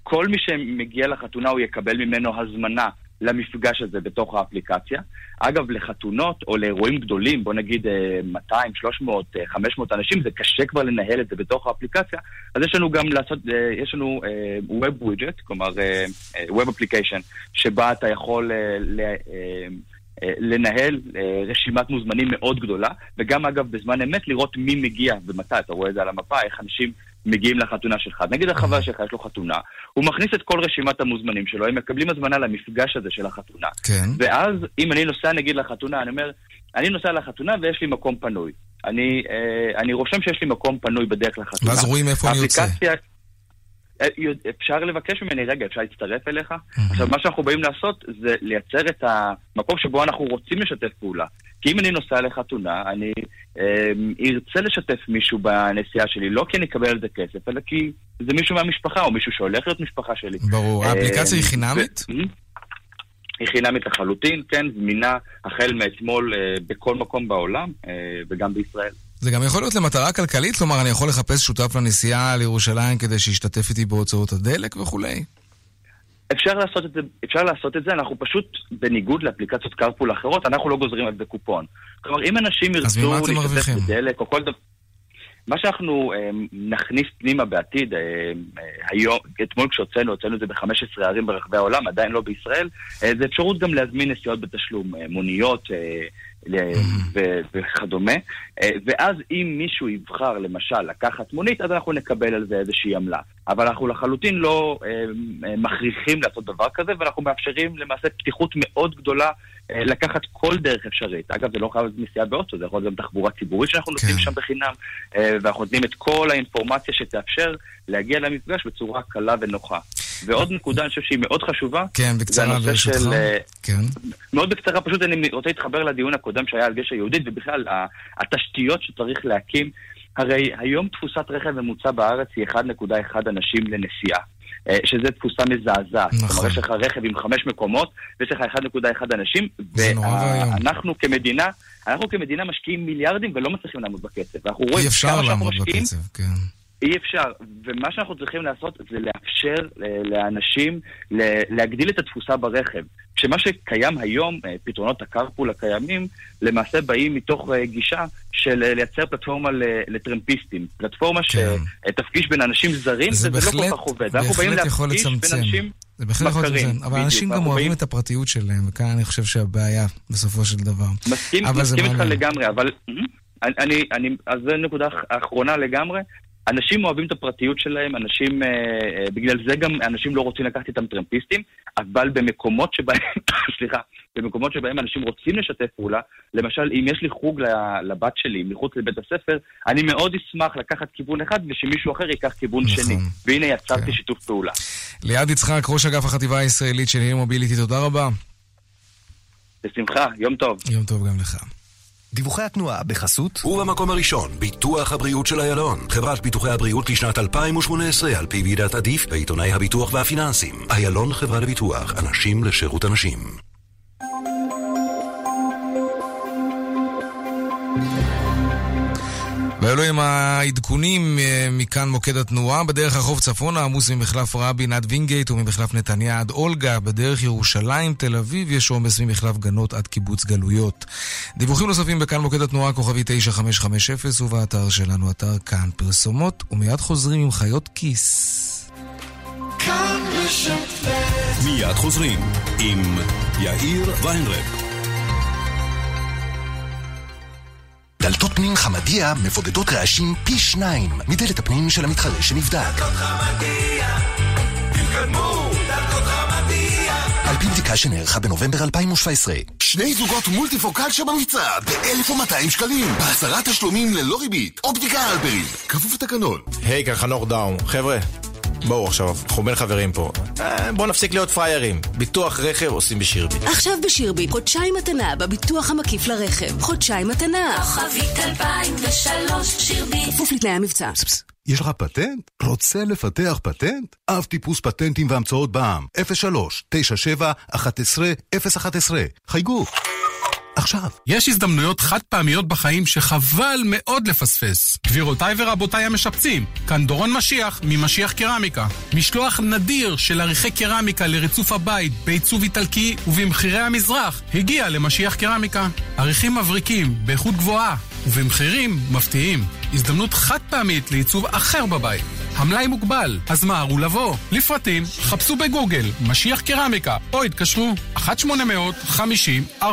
כל מי שמגיע לחתונה הוא יקבל ממנו הזמנה למפגש הזה בתוך האפליקציה. אגב, לחתונות או לאירועים גדולים, בוא נגיד 200, 300, 500 אנשים, זה קשה כבר לנהל את זה בתוך האפליקציה, אז יש לנו גם לעשות, אה, יש לנו uh, Web Widget, כלומר uh, Web Application, שבה אתה יכול uh, לנהל רשימת מוזמנים מאוד גדולה, וגם אגב בזמן אמת לראות מי מגיע ומתי, אתה רואה את זה על המפה, איך אנשים מגיעים לחתונה שלך. נגיד החבר שלך יש לו חתונה, הוא מכניס את כל רשימת המוזמנים שלו, הם מקבלים הזמנה למפגש הזה של החתונה. כן. ואז, אם אני נוסע נגיד לחתונה, אני אומר, אני נוסע לחתונה ויש לי מקום פנוי. אני, אה, אני רושם שיש לי מקום פנוי בדרך לחתונה. ואז רואים איפה אני יוצא. אה, אפשר לבקש ממני, רגע, אפשר להצטרף אליך? Mm-hmm. עכשיו, מה שאנחנו באים לעשות זה לייצר את המקום שבו אנחנו רוצים לשתף פעולה. כי אם אני נוסע לחתונה, אני אה, ארצה לשתף מישהו בנסיעה שלי, לא כי אני אקבל על זה כסף, אלא כי זה מישהו מהמשפחה, או מישהו שהולך להיות משפחה שלי. ברור. אה, האפליקציה היא חינמית? היא חינמית לחלוטין, כן, זמינה החל מאתמול אה, בכל מקום בעולם, אה, וגם בישראל. זה גם יכול להיות למטרה כלכלית? כלומר, אני יכול לחפש שותף לנסיעה לירושלים כדי שישתתף איתי בהוצאות הדלק וכולי? אפשר לעשות את זה, אפשר לעשות את זה, אנחנו פשוט, בניגוד לאפליקציות קרפול אחרות, אנחנו לא גוזרים על זה קופון. כלומר, אם אנשים ירצו להשתתף בדלק או כל דבר... מה שאנחנו אה, נכניס פנימה בעתיד, אה, אה, היום, אתמול כשהוצאנו, הוצאנו את זה ב-15 ערים ברחבי העולם, עדיין לא בישראל, אה, זה אפשרות גם להזמין נסיעות בתשלום, אה, מוניות, אה, וכדומה. ואז אם מישהו יבחר למשל לקחת מונית, אז אנחנו נקבל על זה איזושהי עמלה. אבל אנחנו לחלוטין לא מכריחים לעשות דבר כזה, ואנחנו מאפשרים למעשה פתיחות מאוד גדולה אה, לקחת כל דרך אפשרית. אגב, זה לא חייב להיות נסיעה באוטו, זה יכול להיות גם תחבורה ציבורית שאנחנו כן. נותנים שם בחינם, אה, ואנחנו נותנים את כל האינפורמציה שתאפשר להגיע למפגש בצורה קלה ונוחה. ועוד נקודה, אני חושב שהיא מאוד חשובה, כן, בקצרה ברשותך. של... אה, כן. מאוד בקצרה, פשוט אני רוצה להתחבר לדיון הקודם שהיה על גשר יהודית, ובכלל, התשתיות שצריך להקים. הרי היום תפוסת רכב ממוצע בארץ היא 1.1 אנשים לנסיעה. אה, שזה תפוסה מזעזעת. נכון. כלומר, יש לך רכב עם חמש מקומות, ויש לך 1.1 אנשים, ואנחנו כמדינה, אנחנו כמדינה משקיעים מיליארדים ולא מצליחים לעמוד בקצב. רואים כמה שאנחנו משקיעים, בקצב, כן. אי אפשר. ומה שאנחנו צריכים לעשות זה לאפשר לאנשים להגדיל את התפוסה ברכב. כשמה שקיים היום, אה, פתרונות הקרפול הקיימים, למעשה באים מתוך אה, גישה של אה, לייצר פלטפורמה לטרמפיסטים. פלטפורמה כן. שתפגיש בין אנשים זרים, וזה לא כל כך עובד. אנחנו באים להפגיש בין אנשים... זה בהחלט יכול לצמצם, אבל אנשים גם אוהבים את הפרטיות שלהם, וכאן אני חושב שהבעיה בסופו של דבר. מסכים, מסכים איתך לגמרי, אבל אני, אני, אז זו נקודה אחרונה לגמרי. אנשים אוהבים את הפרטיות שלהם, אנשים, אה, אה, בגלל זה גם אנשים לא רוצים לקחת איתם טרמפיסטים, אבל במקומות שבהם, סליחה, במקומות שבהם אנשים רוצים לשתף פעולה, למשל, אם יש לי חוג לבת שלי מחוץ לבית הספר, אני מאוד אשמח לקחת כיוון אחד ושמישהו אחר ייקח כיוון נכון. שני. והנה יצרתי כן. שיתוף פעולה. ליעד יצחק, ראש אגף החטיבה הישראלית של עיר מוביליטי, תודה רבה. בשמחה, יום טוב. יום טוב גם לך. דיווחי התנועה בחסות ובמקום הראשון, ביטוח הבריאות של איילון. חברת ביטוחי הבריאות לשנת 2018 על פי ועידת עדיף ועיתונאי הביטוח והפיננסים. איילון חברה לביטוח, אנשים לשירות אנשים ואלו הם העדכונים אה, מכאן מוקד התנועה. בדרך החוף צפונה עמוס ממחלף רבין עד וינגייט וממחלף נתניה עד אולגה. בדרך ירושלים, תל אביב, יש עומס ממחלף גנות עד קיבוץ גלויות. דיווחים נוספים בכאן מוקד התנועה, כוכבי 9550, ובאתר שלנו, אתר כאן פרסומות, ומיד חוזרים עם חיות כיס. מיד חוזרים עם יאיר ויינרב. דלתות פנים חמדיה מבודדות רעשים פי שניים מדלת הפנים של המתחרה שנבדק. דלתות חמדיה, תתקדמו, דלתות חמדיה. על פי בדיקה שנערכה בנובמבר 2017. שני זוגות מולטיפוקל שבמבצע ב-1,200 שקלים. בעשרה תשלומים ללא ריבית. אופטיקה אלפרין. כפוף לתקנון. היי, כאן חנוך דאום. חבר'ה. בואו עכשיו, אנחנו בין חברים פה. אה, בואו נפסיק להיות פריירים. ביטוח רכב עושים בשירביט. עכשיו בשירביט, חודשיים מתנה בביטוח המקיף לרכב. חודשיים מתנה. כוכבית 2003 שירביט. כפוף לתנאי המבצע. יש לך פטנט? רוצה לפתח פטנט? אב טיפוס פטנטים והמצאות בע"מ 03 97 11 011 חייגו עכשיו. יש הזדמנויות חד פעמיות בחיים שחבל מאוד לפספס. גבירותיי ורבותיי המשפצים, כאן דורון משיח ממשיח קרמיקה. משלוח נדיר של עריכי קרמיקה לריצוף הבית בעיצוב איטלקי ובמחירי המזרח הגיע למשיח קרמיקה. עריכים מבריקים, באיכות גבוהה ובמחירים מפתיעים. הזדמנות חד פעמית לעיצוב אחר בבית. המלאי מוגבל, אז מהרו לבוא. לפרטים, חפשו בגוגל, משיח קרמיקה, או התקשרו 1-800-50-40-90.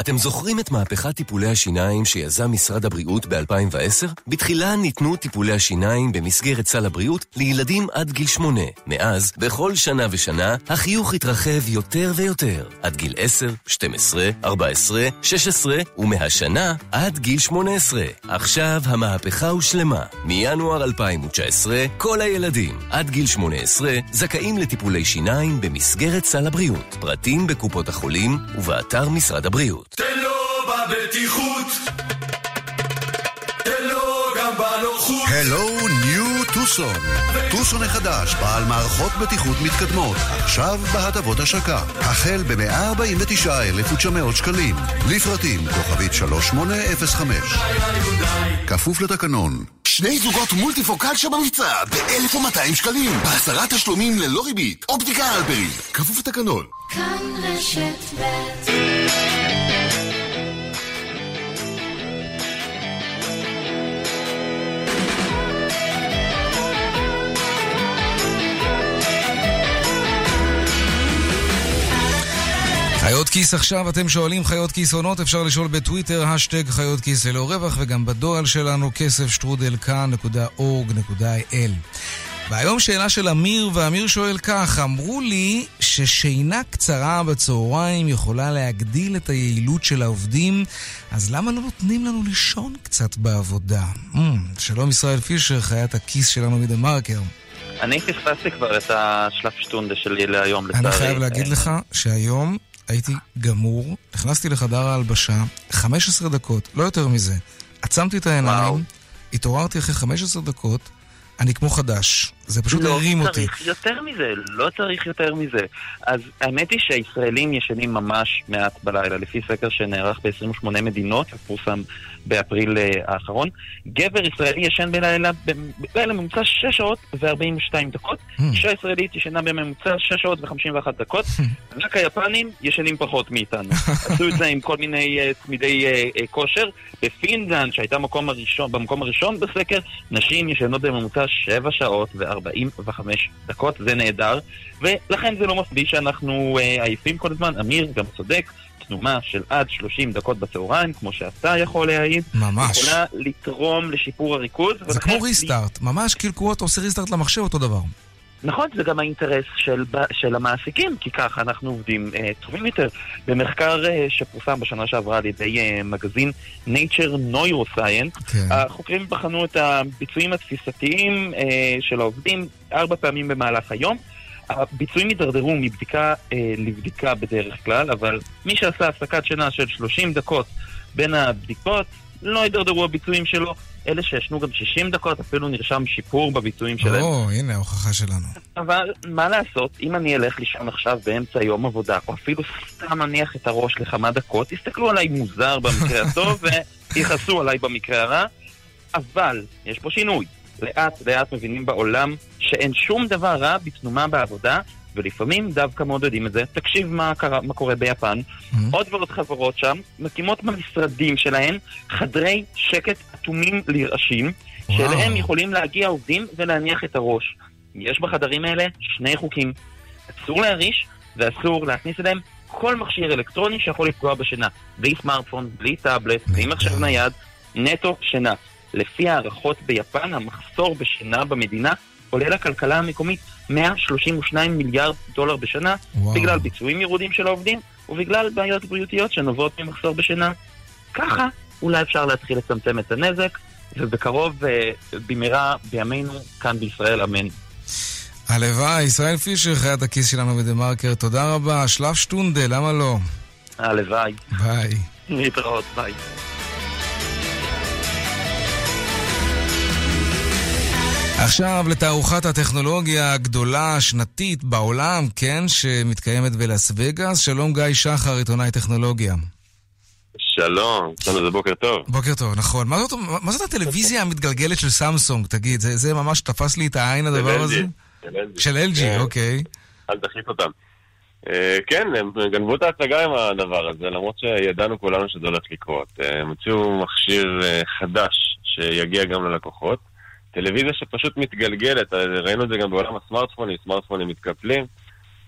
אתם זוכרים את מהפכת טיפולי השיניים שיזם משרד הבריאות ב-2010? בתחילה ניתנו טיפולי השיניים במסגרת סל הבריאות לילדים עד גיל 8. מאז, בכל שנה ושנה, החיוך התרחב יותר ויותר. עד גיל 10, 12, 14, 16, ומהשנה עד גיל 18. עכשיו המהפכה הושלמה. מינואר 2019 19, כל הילדים עד גיל 18 זכאים לטיפולי שיניים במסגרת סל הבריאות. פרטים בקופות החולים ובאתר משרד הבריאות. תן לו בבטיחות. הלו ניו טוסון. טוסון החדש, בעל מערכות בטיחות מתקדמות, עכשיו בהטבות השקה. החל ב-149,900 שקלים. לפרטים כוכבית 3805. כפוף לתקנון. שני זוגות מולטיפוקל שבמבצע ב-1,200 שקלים. בעשרה תשלומים ללא ריבית. אופטיקה אלפרין. כפוף לתקנון. כאן רשת ב' חיות כיס עכשיו, אתם שואלים חיות כיס עונות, אפשר לשאול בטוויטר, השטג חיות כיס ללא רווח, וגם בדואל שלנו, כסף שטרודל כאן.org.il. והיום שאלה של אמיר, ואמיר שואל כך, אמרו לי ששינה קצרה בצהריים יכולה להגדיל את היעילות של העובדים, אז למה לא נותנים לנו לישון קצת בעבודה? Mm, שלום ישראל פישר, חיית הכיס שלנו מדה מרקר. אני פספסתי כבר את השלף שטונדה שלי להיום, לצערי. אני חייב להגיד לך שהיום הייתי גמור, נכנסתי לחדר ההלבשה, 15 דקות, לא יותר מזה. עצמתי את העיניים. התעוררתי אחרי 15 דקות, אני כמו חדש. זה פשוט לא הרים אותי. לא צריך יותר מזה, לא צריך יותר מזה. אז האמת היא שהישראלים ישנים ממש מעט בלילה, לפי סקר שנערך ב-28 מדינות, ופורסם באפריל אה, האחרון. גבר ישראלי ישן בלילה, בלילה ממוצע 6 שעות ו-42 דקות. הממ. אישה ישראלית ישנה בממוצע 6 שעות ו-51 דקות. רק היפנים ישנים פחות מאיתנו. עשו את זה עם כל מיני אה, צמידי אה, כושר. בפינלנד, שהייתה במקום הראשון, במקום הראשון בסקר, נשים ישנות בממוצע 7 שעות ו-45 דקות. זה נהדר. ולכן זה לא מפליא שאנחנו עייפים כל הזמן. אמיר גם צודק. תנומה של עד 30 דקות בצהריים, כמו שאתה יכול להעיד, ממש. יכולה לתרום לשיפור הריכוז. זה כמו ריסטארט, ממש כאילו אתה עושה ריסטארט למחשב אותו דבר. נכון, זה גם האינטרס של, של המעסיקים, כי ככה אנחנו עובדים אה, טובים יותר. במחקר אה, שפורסם בשנה שעברה על ידי אה, מגזין Nature Neuroscience, כן. החוקרים בחנו את הביצועים התפיסתיים אה, של העובדים ארבע פעמים במהלך היום. הביצועים הידרדרו מבדיקה אה, לבדיקה בדרך כלל, אבל מי שעשה הפסקת שינה של 30 דקות בין הבדיקות, לא הידרדרו הביצועים שלו. אלה שישנו גם 60 דקות, אפילו נרשם שיפור בביצועים שלהם. או, הנה ההוכחה שלנו. אבל מה לעשות, אם אני אלך לישון עכשיו באמצע יום עבודה, או אפילו סתם אניח את הראש לכמה דקות, יסתכלו עליי מוזר במקרה הטוב, ויכעסו עליי במקרה הרע. אבל, יש פה שינוי. לאט לאט מבינים בעולם שאין שום דבר רע בתנומה בעבודה, ולפעמים דווקא מעודדים את זה. תקשיב מה, קרה, מה קורה ביפן. Mm-hmm. עוד ועוד חברות שם מקימות במשרדים שלהן חדרי שקט אטומים לרעשים, שאליהם יכולים להגיע עובדים ולהניח את הראש. יש בחדרים האלה שני חוקים. אסור להרעיש ואסור להכניס אליהם כל מכשיר אלקטרוני שיכול לפגוע בשינה. בלי סמארטפון, בלי טאבלט, בלי מחשב נייד, נטו שינה. לפי הערכות ביפן, המחסור בשינה במדינה עולה לכלכלה המקומית 132 מיליארד דולר בשנה, וואו. בגלל ביצועים ירודים של העובדים ובגלל בעיות בריאותיות שנובעות ממחסור בשינה. ככה אולי אפשר להתחיל לצמצם את הנזק, ובקרוב, אה, במהרה, בימינו, כאן בישראל, אמן. הלוואי, ישראל פישר, חיית הכיס שלנו בדה מרקר, תודה רבה. שלב שטונדה, למה לא? הלוואי. ביי. להתראות, ביי. עכשיו לתערוכת הטכנולוגיה הגדולה השנתית בעולם, כן, שמתקיימת בלאס וגאס. שלום גיא שחר, עיתונאי טכנולוגיה. שלום, אצלנו זה בוקר טוב. בוקר טוב, נכון. מה זאת, מה זאת הטלוויזיה המתגלגלת של סמסונג, תגיד? זה, זה ממש תפס לי את העין הדבר הזה? של LG, כן. אוקיי. אל תחליף אותם. Uh, כן, הם גנבו את ההצגה עם הדבר הזה, למרות שידענו כולנו שזה הולך לקרות. אה, הם הוציאו מכשיר uh, חדש שיגיע גם ללקוחות. טלוויזיה שפשוט מתגלגלת, ראינו את זה גם בעולם הסמארטפונים, סמארטפונים מתקפלים,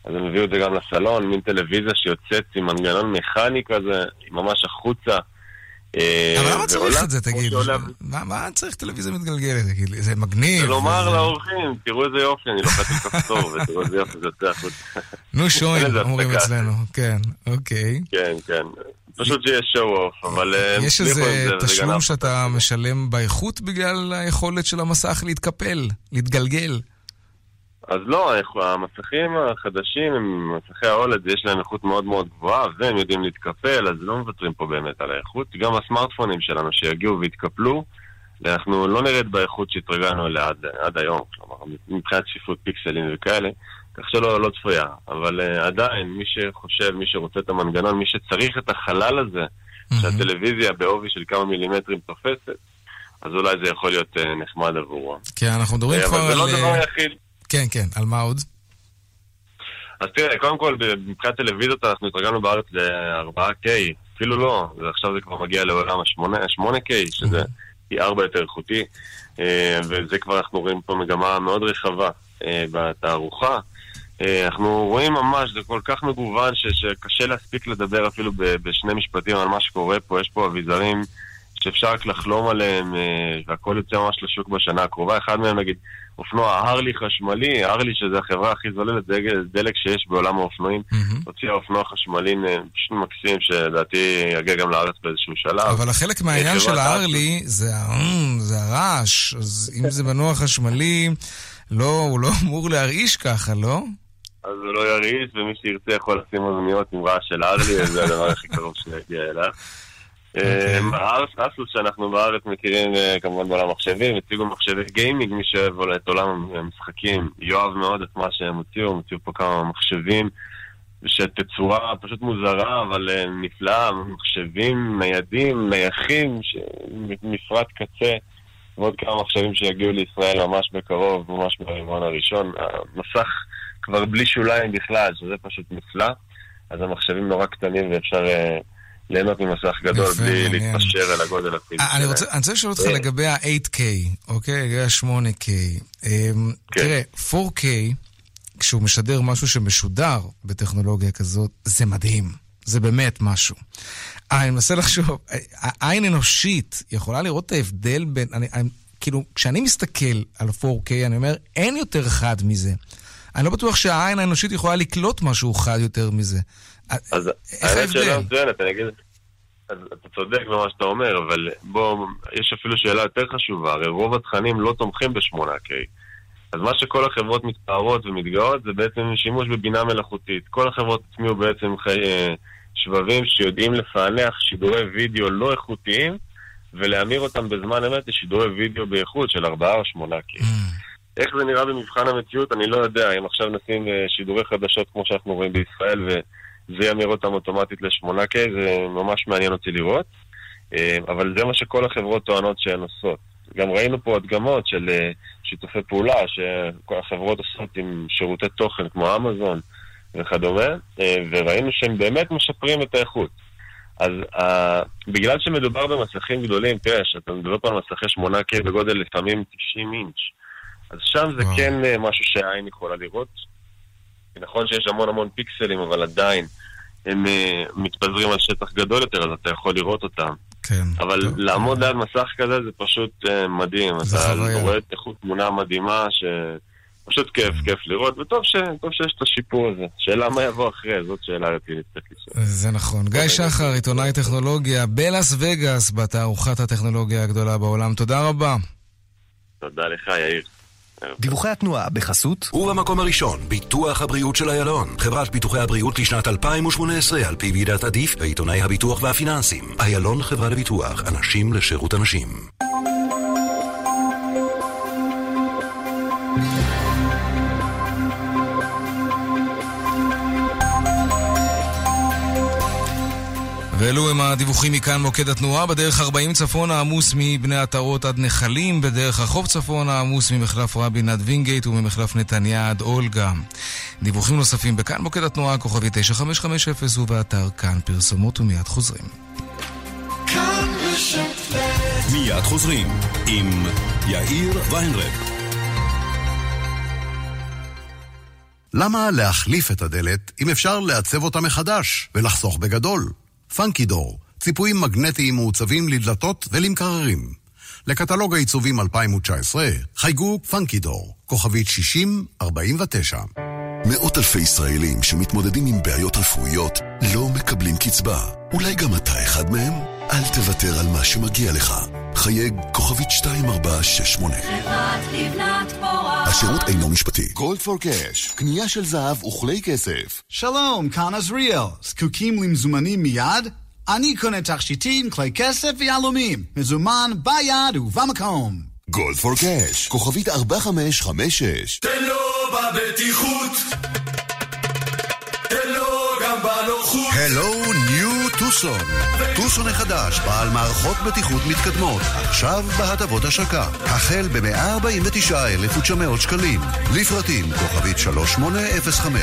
אז הם הביאו את זה גם לסלון, מין טלוויזיה שיוצאת עם מנגנון מכני כזה, ממש החוצה. אה, אבל למה צריך את זה, תגיד? מה צריך טלוויזיה מתגלגלת? זה מגניב. זה לומר לאורחים, תראו איזה יופי, אני לוחץ עם כפתור, ותראו איזה יופי זה יוצא החוצה. נו שוין, אומרים אצלנו, כן, אוקיי. כן, כן. פשוט שיש שואו-אוף, אבל... אה, יש איזה תשלום שאתה משלם באיכות בגלל היכולת של המסך להתקפל, להתגלגל. אז לא, המסכים החדשים, מסכי האולד, יש להם איכות מאוד מאוד גבוהה, והם יודעים להתקפל, אז לא מוותרים פה באמת על האיכות. גם הסמארטפונים שלנו שיגיעו ויתקפלו, אנחנו לא נרד באיכות שהתרגלנו אליה עד, עד היום, כלומר, מבחינת צפיפות פיקסלים וכאלה, כך שלא לא צפויה. אבל uh, עדיין, מי שחושב, מי שרוצה את המנגנון, מי שצריך את החלל הזה, mm-hmm. שהטלוויזיה בעובי של כמה מילימטרים תופסת, אז אולי זה יכול להיות uh, נחמד עבורו. כן, אנחנו מדברים כבר על... אבל זה לא יחיד. כן, כן, על מה עוד? אז תראה, קודם כל, מבחינת טלוויזיות אנחנו התרגלנו בארץ ל-4K, אפילו לא, ועכשיו זה כבר מגיע לעולם ה-8K, שזה פי 4 יותר איכותי, אה, וזה כבר אנחנו רואים פה מגמה מאוד רחבה בתערוכה. אה, אנחנו רואים ממש, זה כל כך מגוון ש, שקשה להספיק לדבר אפילו ב, בשני משפטים על מה שקורה פה. יש פה אביזרים שאפשר רק לחלום עליהם, אה, והכל יוצא ממש לשוק בשנה הקרובה. אחד מהם, נגיד, אופנוע הרלי חשמלי, הרלי שזה החברה הכי זוללת דלק שיש בעולם האופנועים, הוציאה אופנוע חשמלי אה, פשוט מקסים, שלדעתי יגיע גם לארץ באיזשהו שלב. אבל החלק מהעניין של ההרלי זה, זה הרעש, אז אם זה מנוע חשמלי, לא, הוא לא אמור להרעיש ככה, לא? אז הוא לא ירעיש, ומי שירצה יכול לשים אוזניות עם רעש של הרלי, זה הדבר הכי קרוב שיגיע אליו. אסוס שאנחנו בארץ מכירים אה, כמובן בעולם המחשבים, הציגו מחשבי גיימינג, מי שאוהב את עולם המשחקים, יאהב מאוד את מה שהם הוציאו, הם הוציאו פה כמה מחשבים שתצורה פשוט מוזרה, אבל אה, נפלאה, מחשבים ניידים, נייחים, מפרט קצה, ועוד כמה מחשבים שיגיעו לישראל ממש בקרוב, ממש ברבעון הראשון. המסך כבר בלי שוליים בכלל, שזה פשוט נפלא, אז המחשבים נורא קטנים ואפשר... Uh, ליהנות ממסך גדול בלי להתפשר על הגודל הפיזי שלהם. אני רוצה לשאול אותך לגבי ה-8K, אוקיי? לגבי ה-8K. אמ, כן. תראה, 4K, כשהוא משדר משהו שמשודר בטכנולוגיה כזאת, זה מדהים. זה באמת משהו. אני מנסה לחשוב, העין אנושית יכולה לראות את ההבדל בין... אני, אני, כאילו, כשאני מסתכל על 4K, אני אומר, אין יותר חד מזה. אני לא בטוח שהעין האנושית יכולה לקלוט משהו חד יותר מזה. אז האמת שאלה מצוינת, אני אגיד... אז אתה צודק במה שאתה אומר, אבל בוא, יש אפילו שאלה יותר חשובה, הרי רוב התכנים לא תומכים ב-8K. אז מה שכל החברות מתפארות ומתגאות זה בעצם שימוש בבינה מלאכותית. כל החברות הצמיעו בעצם חי... אה, שבבים שיודעים לפענח שידורי וידאו לא איכותיים ולהמיר אותם בזמן אמת לשידורי וידאו באיכות של 4 או 8K. Mm. איך זה נראה במבחן המציאות, אני לא יודע. אם עכשיו נשים אה, שידורי חדשות כמו שאנחנו רואים בישראל ו... זה ימיר אותם אוטומטית ל-8K, זה ממש מעניין אותי לראות. אה, אבל זה מה שכל החברות טוענות שהן עושות. גם ראינו פה הדגמות של אה, שיתופי פעולה שכל החברות עושות עם שירותי תוכן כמו אמזון וכדומה, וראינו שהם באמת משפרים את האיכות. אז uh, בגלל שמדובר במסכים גדולים, תראה, שאתה מדבר פה על מסכי 8K בגודל לפעמים 90 אינץ', אז שם זה כן משהו שהעין יכולה לראות. נכון שיש המון המון פיקסלים, אבל עדיין הם uh, מתפזרים על שטח גדול יותר, אז אתה יכול לראות אותם. כן. אבל טוב. לעמוד ליד מסך כזה זה פשוט uh, מדהים. זה אתה חוויה. רואה את איכות תמונה מדהימה, שפשוט כיף, כן. כיף לראות, וטוב ש... שיש את השיפור הזה. שאלה מה יבוא אחרי, זאת שאלה רצינית צריך לשאול. זה נכון. גיא שחר, עיתונאי טכנולוגיה בלאס וגאס, בתערוכת הטכנולוגיה הגדולה בעולם. תודה רבה. תודה לך, יאיר. דיווחי התנועה בחסות ובמקום הראשון, ביטוח הבריאות של איילון. חברת ביטוחי הבריאות לשנת 2018 על פי ועידת עדיף ועיתונאי הביטוח והפיננסים. איילון חברה לביטוח, אנשים לשירות אנשים. ואלו הם הדיווחים מכאן מוקד התנועה. בדרך 40 צפון העמוס מבני עטרות עד נחלים, בדרך החוף צפון העמוס ממחלף רבין עד וינגייט וממחלף נתניה עד אולגה. דיווחים נוספים בכאן מוקד התנועה, כוכבי 9550 ובאתר כאן פרסומות ומיד חוזרים. מיד חוזרים עם יאיר ויינרב. למה להחליף את הדלת אם אפשר לעצב אותה מחדש ולחסוך בגדול? פאנקי דור, ציפויים מגנטיים מעוצבים לדלתות ולמקררים. לקטלוג העיצובים 2019, חייגו פאנקי דור, כוכבית 6049. מאות אלפי ישראלים שמתמודדים עם בעיות רפואיות לא מקבלים קצבה. אולי גם אתה אחד מהם? אל תוותר על מה שמגיע לך. חייג כוכבית 2468. חברת לבנת פורן. השירות אינו משפטי. גולד פור קאש, קנייה של זהב וכלי כסף. שלום, כאן עזריאל. זקוקים למזומנים מיד? אני קונה תכשיטים, כלי כסף ויהלומים. מזומן ביד ובמקום. גולד פור קאש, כוכבית 4556. תן לו בבטיחות, תן לו גם בנוחות. הלו טוסון. טוסון החדש, בעל מערכות בטיחות מתקדמות, עכשיו בהטבות השקה. החל ב-149,900 שקלים. לפרטים, כוכבית 3805.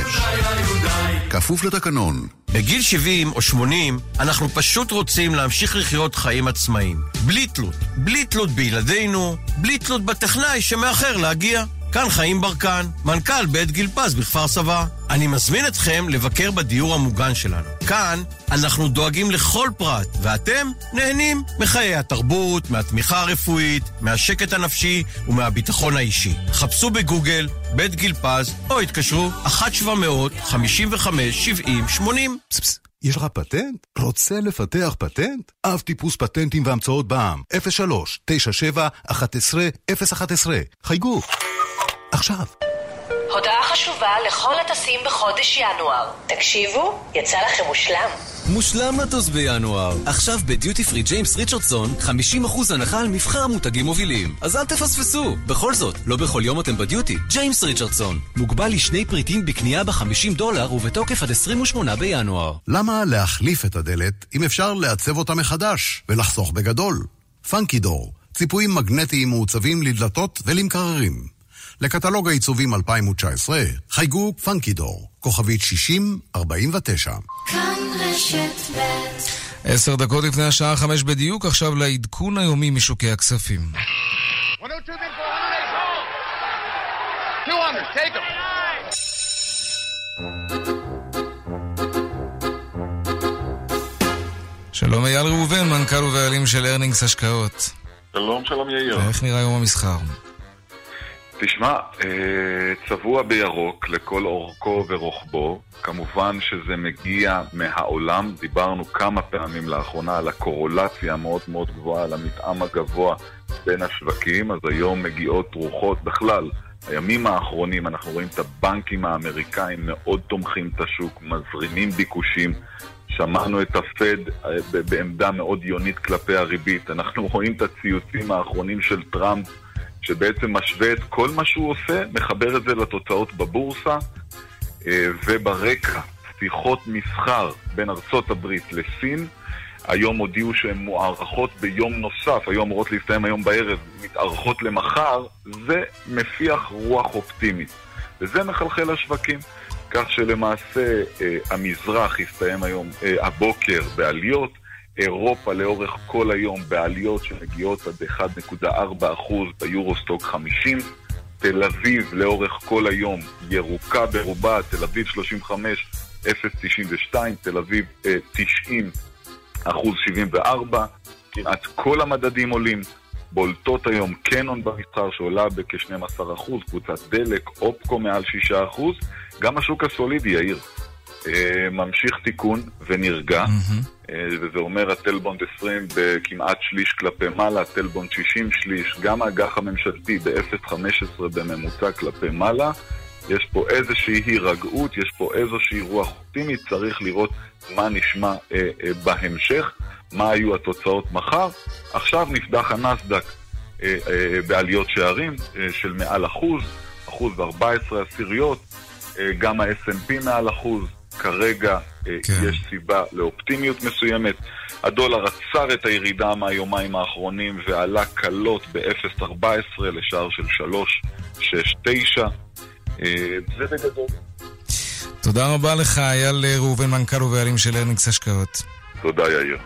כפוף לתקנון. בגיל 70 או 80 אנחנו פשוט רוצים להמשיך לחיות חיים עצמאיים. בלי תלות. בלי תלות בילדינו, בלי תלות בטכנאי שמאחר להגיע. כאן חיים ברקן, מנכ"ל בית גיל פז בכפר סבא. אני מזמין אתכם לבקר בדיור המוגן שלנו. כאן אנחנו דואגים לכל פרט, ואתם נהנים מחיי התרבות, מהתמיכה הרפואית, מהשקט הנפשי ומהביטחון האישי. חפשו בגוגל בית גיל פז, או התקשרו 1-700-55-70-80. יש לך פטנט? רוצה לפתח פטנט? אב טיפוס פטנטים והמצאות בע"מ, 03 97 11 011 חייגו עכשיו. הודעה חשובה לכל הטסים בחודש ינואר. תקשיבו, יצא לכם מושלם. מושלם לטוס בינואר. עכשיו בדיוטי פרי ג'יימס ריצ'רדסון, 50% הנחה על מבחר מותגים מובילים. אז אל תפספסו. בכל זאת, לא בכל יום אתם בדיוטי. ג'יימס ריצ'רדסון. מוגבל לשני פריטים בקנייה ב-50 דולר ובתוקף עד 28 בינואר. למה להחליף את הדלת אם אפשר לעצב אותה מחדש ולחסוך בגדול? פאנקי דור, ציפויים מגנטיים מעוצבים לדלתות ולמקררים. לקטלוג העיצובים 2019, חייגו פאנקי דור, כוכבית 6049. כאן רשת ב' עשר דקות לפני השעה חמש בדיוק, עכשיו לעדכון היומי משוקי הכספים. שלום אייל ראובן, מנכ"ל ובעלים של ארנינגס השקעות. שלום, שלום יאיר. איך נראה יום המסחר? תשמע, אה, צבוע בירוק לכל אורכו ורוחבו. כמובן שזה מגיע מהעולם. דיברנו כמה פעמים לאחרונה על הקורולציה המאוד מאוד גבוהה, על המתאם הגבוה בין השווקים, אז היום מגיעות רוחות בכלל. הימים האחרונים אנחנו רואים את הבנקים האמריקאים מאוד תומכים את השוק, מזרימים ביקושים. שמענו את הפד אה, בעמדה מאוד יונית כלפי הריבית. אנחנו רואים את הציוצים האחרונים של טראמפ שבעצם משווה את כל מה שהוא עושה, מחבר את זה לתוצאות בבורסה, אה, וברקע שיחות מסחר בין ארצות הברית לסין. היום הודיעו שהן מוארכות ביום נוסף, היו אמורות להסתיים היום בערב, מתארכות למחר, זה מפיח רוח אופטימית. וזה מחלחל לשווקים. כך שלמעשה אה, המזרח הסתיים היום, אה, הבוקר, בעליות, אירופה לאורך כל היום בעליות שמגיעות עד 1.4% ביורוסטוק 50, תל אביב לאורך כל היום ירוקה ברובה, תל אביב 35, 0.92, תל אביב 90, אה, אחוז 74, כמעט כל המדדים עולים. בולטות היום קנון במסחר שעולה בכ-12%, קבוצת דלק, אופקו מעל 6%, גם השוק הסולידי, יאיר, ממשיך תיקון ונרגע, mm-hmm. וזה אומר הטלבונד 20 בכמעט שליש כלפי מעלה, הטלבונד 60 שליש, גם האג"ח הממשלתי ב-0.15 בממוצע כלפי מעלה. יש פה איזושהי הירגעות, יש פה איזושהי רוח אופטימית, צריך לראות מה נשמע אה, אה, בהמשך, מה היו התוצאות מחר. עכשיו נפתח הנסדק אה, אה, בעליות שערים אה, של מעל אחוז, אחוז ו-14 עשיריות, אה, גם ה-S&P מעל אחוז, כרגע אה, כן. יש סיבה לאופטימיות מסוימת. הדולר עצר את הירידה מהיומיים האחרונים ועלה קלות ב-0.14 לשער של 3.69. אה, זה בגדול. תודה רבה לך, אייל ראובן, מנכ"ל ובעלים של ארניקס השקעות. תודה, יאיר.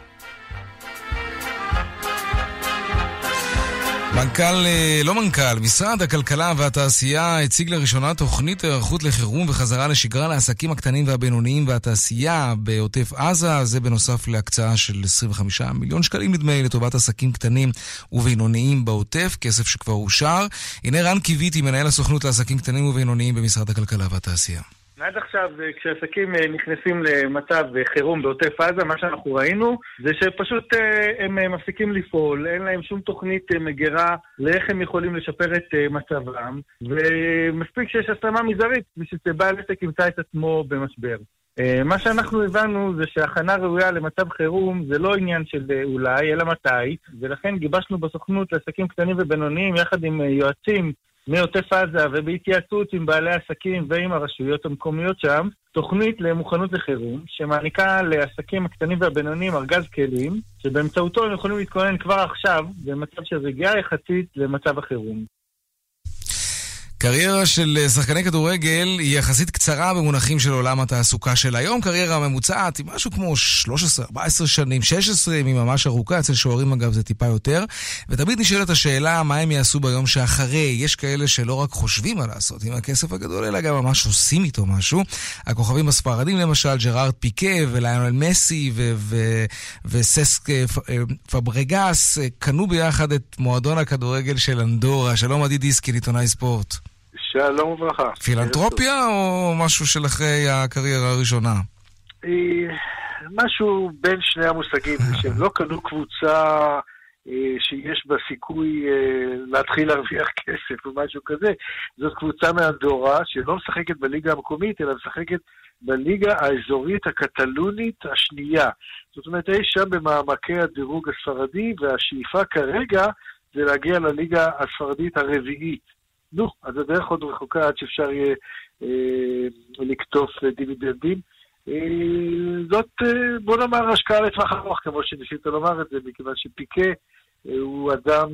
מנכ"ל, אה, לא מנכ"ל, משרד הכלכלה והתעשייה הציג לראשונה תוכנית היערכות לחירום וחזרה לשגרה לעסקים הקטנים והבינוניים והתעשייה בעוטף עזה. זה בנוסף להקצאה של 25 מיליון שקלים, נדמה לי, לטובת עסקים קטנים ובינוניים בעוטף, כסף שכבר אושר. הנה רן קיוויתי, מנהל הסוכנות לעסקים קטנים ובינוניים במשרד הכלכלה והתעשייה. עד עכשיו, כשעסקים אה, נכנסים למצב אה, חירום בעוטף עזה, מה שאנחנו ראינו זה שפשוט אה, הם מפסיקים לפעול, אין להם שום תוכנית מגירה לאיך הם יכולים לשפר את מצבם, ומספיק שיש הסלמה מזערית בשביל שבעל עסק ימצא את עצמו במשבר. מה שאנחנו הבנו זה שהכנה ראויה למצב חירום זה לא עניין של אולי, אלא מתי, ולכן גיבשנו בסוכנות לעסקים קטנים ובינוניים יחד עם יועצים מעוטף עזה ובהתייעצות עם בעלי עסקים ועם הרשויות המקומיות שם, תוכנית למוכנות לחירום, שמעניקה לעסקים הקטנים והבינוניים ארגז כלים, שבאמצעותו הם יכולים להתכונן כבר עכשיו, במצב של רגיעה יחסית למצב החירום. קריירה של שחקני כדורגל היא יחסית קצרה במונחים של עולם התעסוקה של היום. קריירה ממוצעת היא משהו כמו 13, 14 שנים, 16 אם היא ממש ארוכה, אצל שוערים אגב זה טיפה יותר. ותמיד נשאלת השאלה מה הם יעשו ביום שאחרי. יש כאלה שלא רק חושבים מה לעשות עם הכסף הגדול, אלא גם ממש עושים איתו משהו. הכוכבים הספרדים למשל, ג'רארד פיקה וליונל מסי וססק אה, אה, פברגס, אה, קנו ביחד את מועדון הכדורגל של אנדורה. שלום עדי דיסקין, עיתונאי ספורט. שלום וברכה. פילנטרופיה או משהו של אחרי הקריירה הראשונה? משהו בין שני המושגים, שהם לא קנו קבוצה אה, שיש בה סיכוי אה, להתחיל להרוויח כסף או משהו כזה. זאת קבוצה מאנדורה שלא משחקת בליגה המקומית, אלא משחקת בליגה האזורית הקטלונית השנייה. זאת אומרת, אי שם במעמקי הדירוג הספרדי, והשאיפה כרגע זה להגיע לליגה הספרדית הרביעית. נו, אז הדרך עוד רחוקה עד שאפשר יהיה אה, לקטוף דיבידנדים. אה, זאת, אה, בוא נאמר, השקעה לטווח ארוך, כמו שניסית לומר את זה, מכיוון שפיקה אה, הוא אדם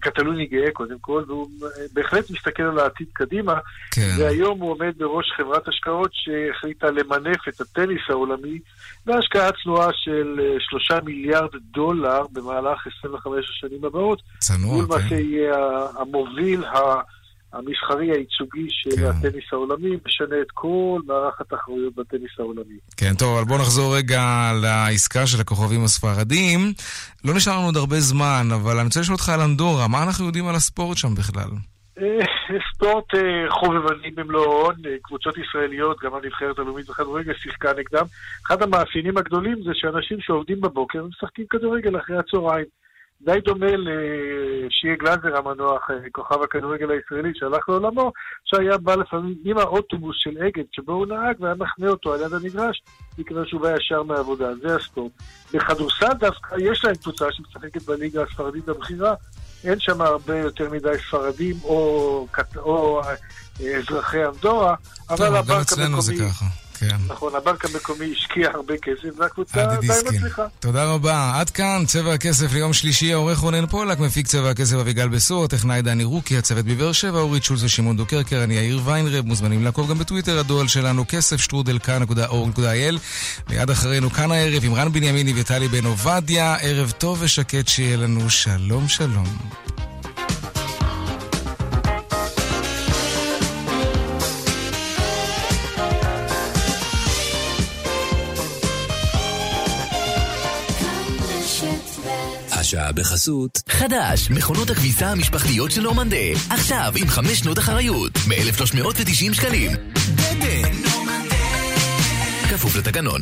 קטלוני גאה קודם כל, והוא בהחלט מסתכל על העתיד קדימה, כן. והיום הוא עומד בראש חברת השקעות שהחליטה למנף את הטניס העולמי בהשקעה צנועה של שלושה מיליארד דולר במהלך 25 השנים הבאות. צנוע, כן. הוא למעשה יהיה המוביל ה... המסחרי הייצוגי של כן. הטניס העולמי, משנה את כל מערך התחרויות בטניס העולמי. כן, טוב, אבל בואו נחזור רגע לעסקה של הכוכבים הספרדים. לא נשאר לנו עוד הרבה זמן, אבל אני רוצה לשאול אותך על אנדורה, מה אנחנו יודעים על הספורט שם בכלל? אה, ספורט אה, חובבני במלוא הון, אה, קבוצות ישראליות, גם הנבחרת הלאומית בכדורגל שיחקה נגדם. אחד המאפיינים הגדולים זה שאנשים שעובדים בבוקר משחקים כדורגל אחרי הצהריים. די דומה לשיהיה גלאזר המנוח, אה, כוכב הכדורגל הישראלי שהלך לעולמו, שהיה בא לפעמים עם האוטובוס של אגד שבו הוא נהג והיה מחנה אותו על יד המגרש, מכיוון שהוא בא ישר מהעבודה, זה הספורט. בכדורסל דווקא יש להם קבוצה שמשחקת בליגה הספרדית הבכירה, אין שם הרבה יותר מדי ספרדים או, או אה, אזרחי אנדורה, אבל הבנק המקומי... כן. נכון, הבנק המקומי השקיע הרבה כסף, והקבוצה די מצליחה. תודה רבה. עד כאן צבע הכסף ליום שלישי, העורך רונן פולק, מפיק צבע הכסף אביגל בסור, הטכנאי דני רוקי, הצוות בבאר שבע, אורית שולס ושמעון דוקרקר, אני יאיר ויינרב, מוזמנים לעקוב גם בטוויטר, הדואל שלנו כסף שטרודל כאן.org.il. מיד אחרינו כאן הערב עם רן בנימיני וטלי בן עובדיה, ערב טוב ושקט שיהיה לנו, שלום שלום. השעה בחסות. חדש, מכונות הכביסה המשפחתיות של נורמנדה. עכשיו עם חמש שנות אחריות, מ-1390 שקלים. נורמנדה. כפוף לתקנון.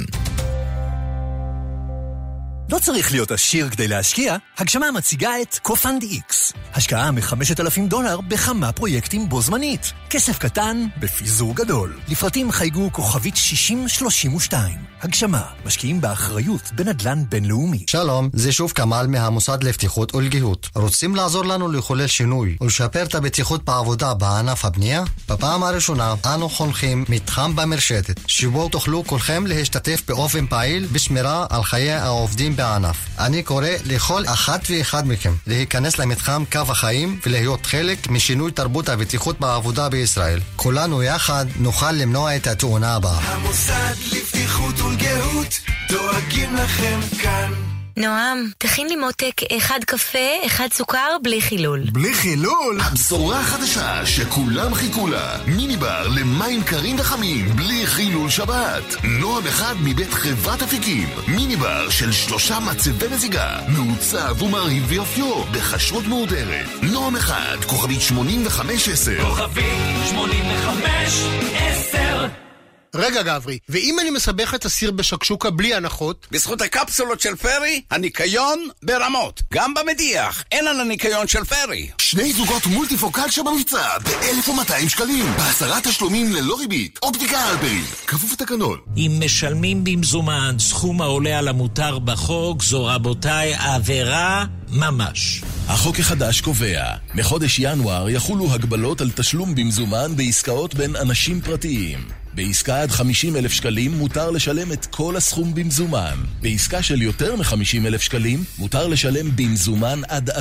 לא צריך להיות עשיר כדי להשקיע, הגשמה מציגה את קופנד איקס. השקעה מ-5,000 דולר בכמה פרויקטים בו זמנית. כסף קטן בפיזור גדול. לפרטים חייגו כוכבית 6032. הגשמה, משקיעים באחריות בנדל"ן בינלאומי. שלום, זה שוב כמאל מהמוסד לבטיחות ולגיהות. רוצים לעזור לנו לחולל שינוי ולשפר את הבטיחות בעבודה בענף הבנייה? בפעם הראשונה אנו חונכים מתחם במרשתת, שבו תוכלו כולכם להשתתף באופן פעיל בשמירה על חיי העובדים בענף. אני קורא לכל אחת ואחד מכם להיכנס למתחם קו החיים ולהיות חלק משינוי תרבות הבטיחות בעבודה בישראל. כולנו יחד נוכל למנוע את התאונה הבאה. המוסד לבטיחות ולגהות דואגים לכם כאן נועם, תכין לי מותק אחד קפה, אחד סוכר, בלי חילול. בלי חילול? הבשורה החדשה שכולם חיכו לה. מיני בר למים קרים וחמים, בלי חילול שבת. נועם אחד מבית חברת אפיקים. מיני בר של שלושה מצבי מזיגה. מעוצב ומרהיב ביופיו, בכשרות מהודרת. נועם אחד, כוכבית 8510. כוכבית 8510 רגע, גברי, ואם אני מסבך את הסיר בשקשוקה בלי הנחות? בזכות הקפסולות של פרי, הניקיון ברמות. גם במדיח, אין על הניקיון של פרי. שני זוגות מולטיפוקל שבמבצע ב-1,200 שקלים. בעשרה תשלומים ללא ריבית. אופטיקה הלפרין. כפוף לתקנון. אם משלמים במזומן סכום העולה על המותר בחוק, זו רבותיי עבירה ממש. החוק החדש קובע, מחודש ינואר יחולו הגבלות על תשלום במזומן בעסקאות בין אנשים פרטיים. בעסקה עד 50 אלף שקלים מותר לשלם את כל הסכום במזומן. בעסקה של יותר מ-50 אלף שקלים מותר לשלם במזומן עד 10%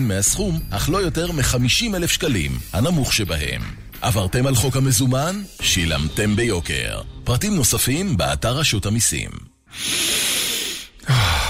מהסכום, אך לא יותר מ-50 אלף שקלים, הנמוך שבהם. עברתם על חוק המזומן? שילמתם ביוקר. פרטים נוספים באתר רשות המיסים.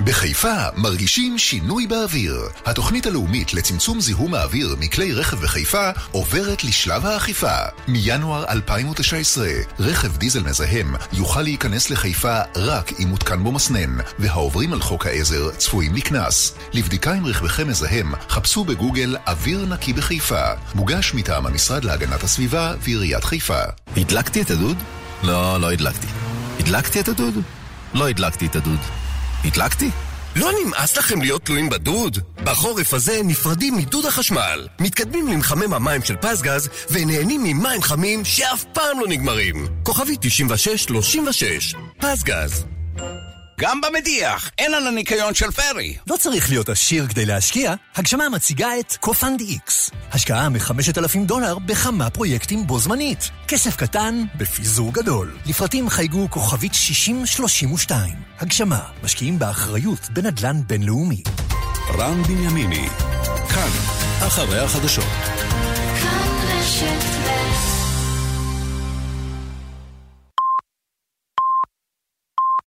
בחיפה מרגישים שינוי באוויר. התוכנית הלאומית לצמצום זיהום האוויר מכלי רכב בחיפה עוברת לשלב האכיפה. מינואר 2019, רכב דיזל מזהם יוכל להיכנס לחיפה רק אם מותקן בו מסנן, והעוברים על חוק העזר צפויים לקנס. לבדיקה אם רכבכם מזהם, חפשו בגוגל אוויר נקי בחיפה. מוגש מטעם המשרד להגנת הסביבה ועיריית חיפה. הדלקתי את הדוד? לא, לא הדלקתי. הדלקתי את הדוד? לא הדלקתי את הדוד. הדלקתי? לא נמאס לכם להיות תלויים בדוד? בחורף הזה נפרדים מדוד החשמל. מתקדמים למחמם המים של פסגז ונהנים ממים חמים שאף פעם לא נגמרים. כוכבי 9636, פסגז. גם במדיח, אין על הניקיון של פרי. לא צריך להיות עשיר כדי להשקיע, הגשמה מציגה את קופנד איקס. השקעה מ-5,000 דולר בכמה פרויקטים בו זמנית. כסף קטן בפיזור גדול. לפרטים חייגו כוכבית 6032. הגשמה, משקיעים באחריות בנדל"ן בינלאומי. רן בנימיני, כאן, אחרי החדשות. כאן רשת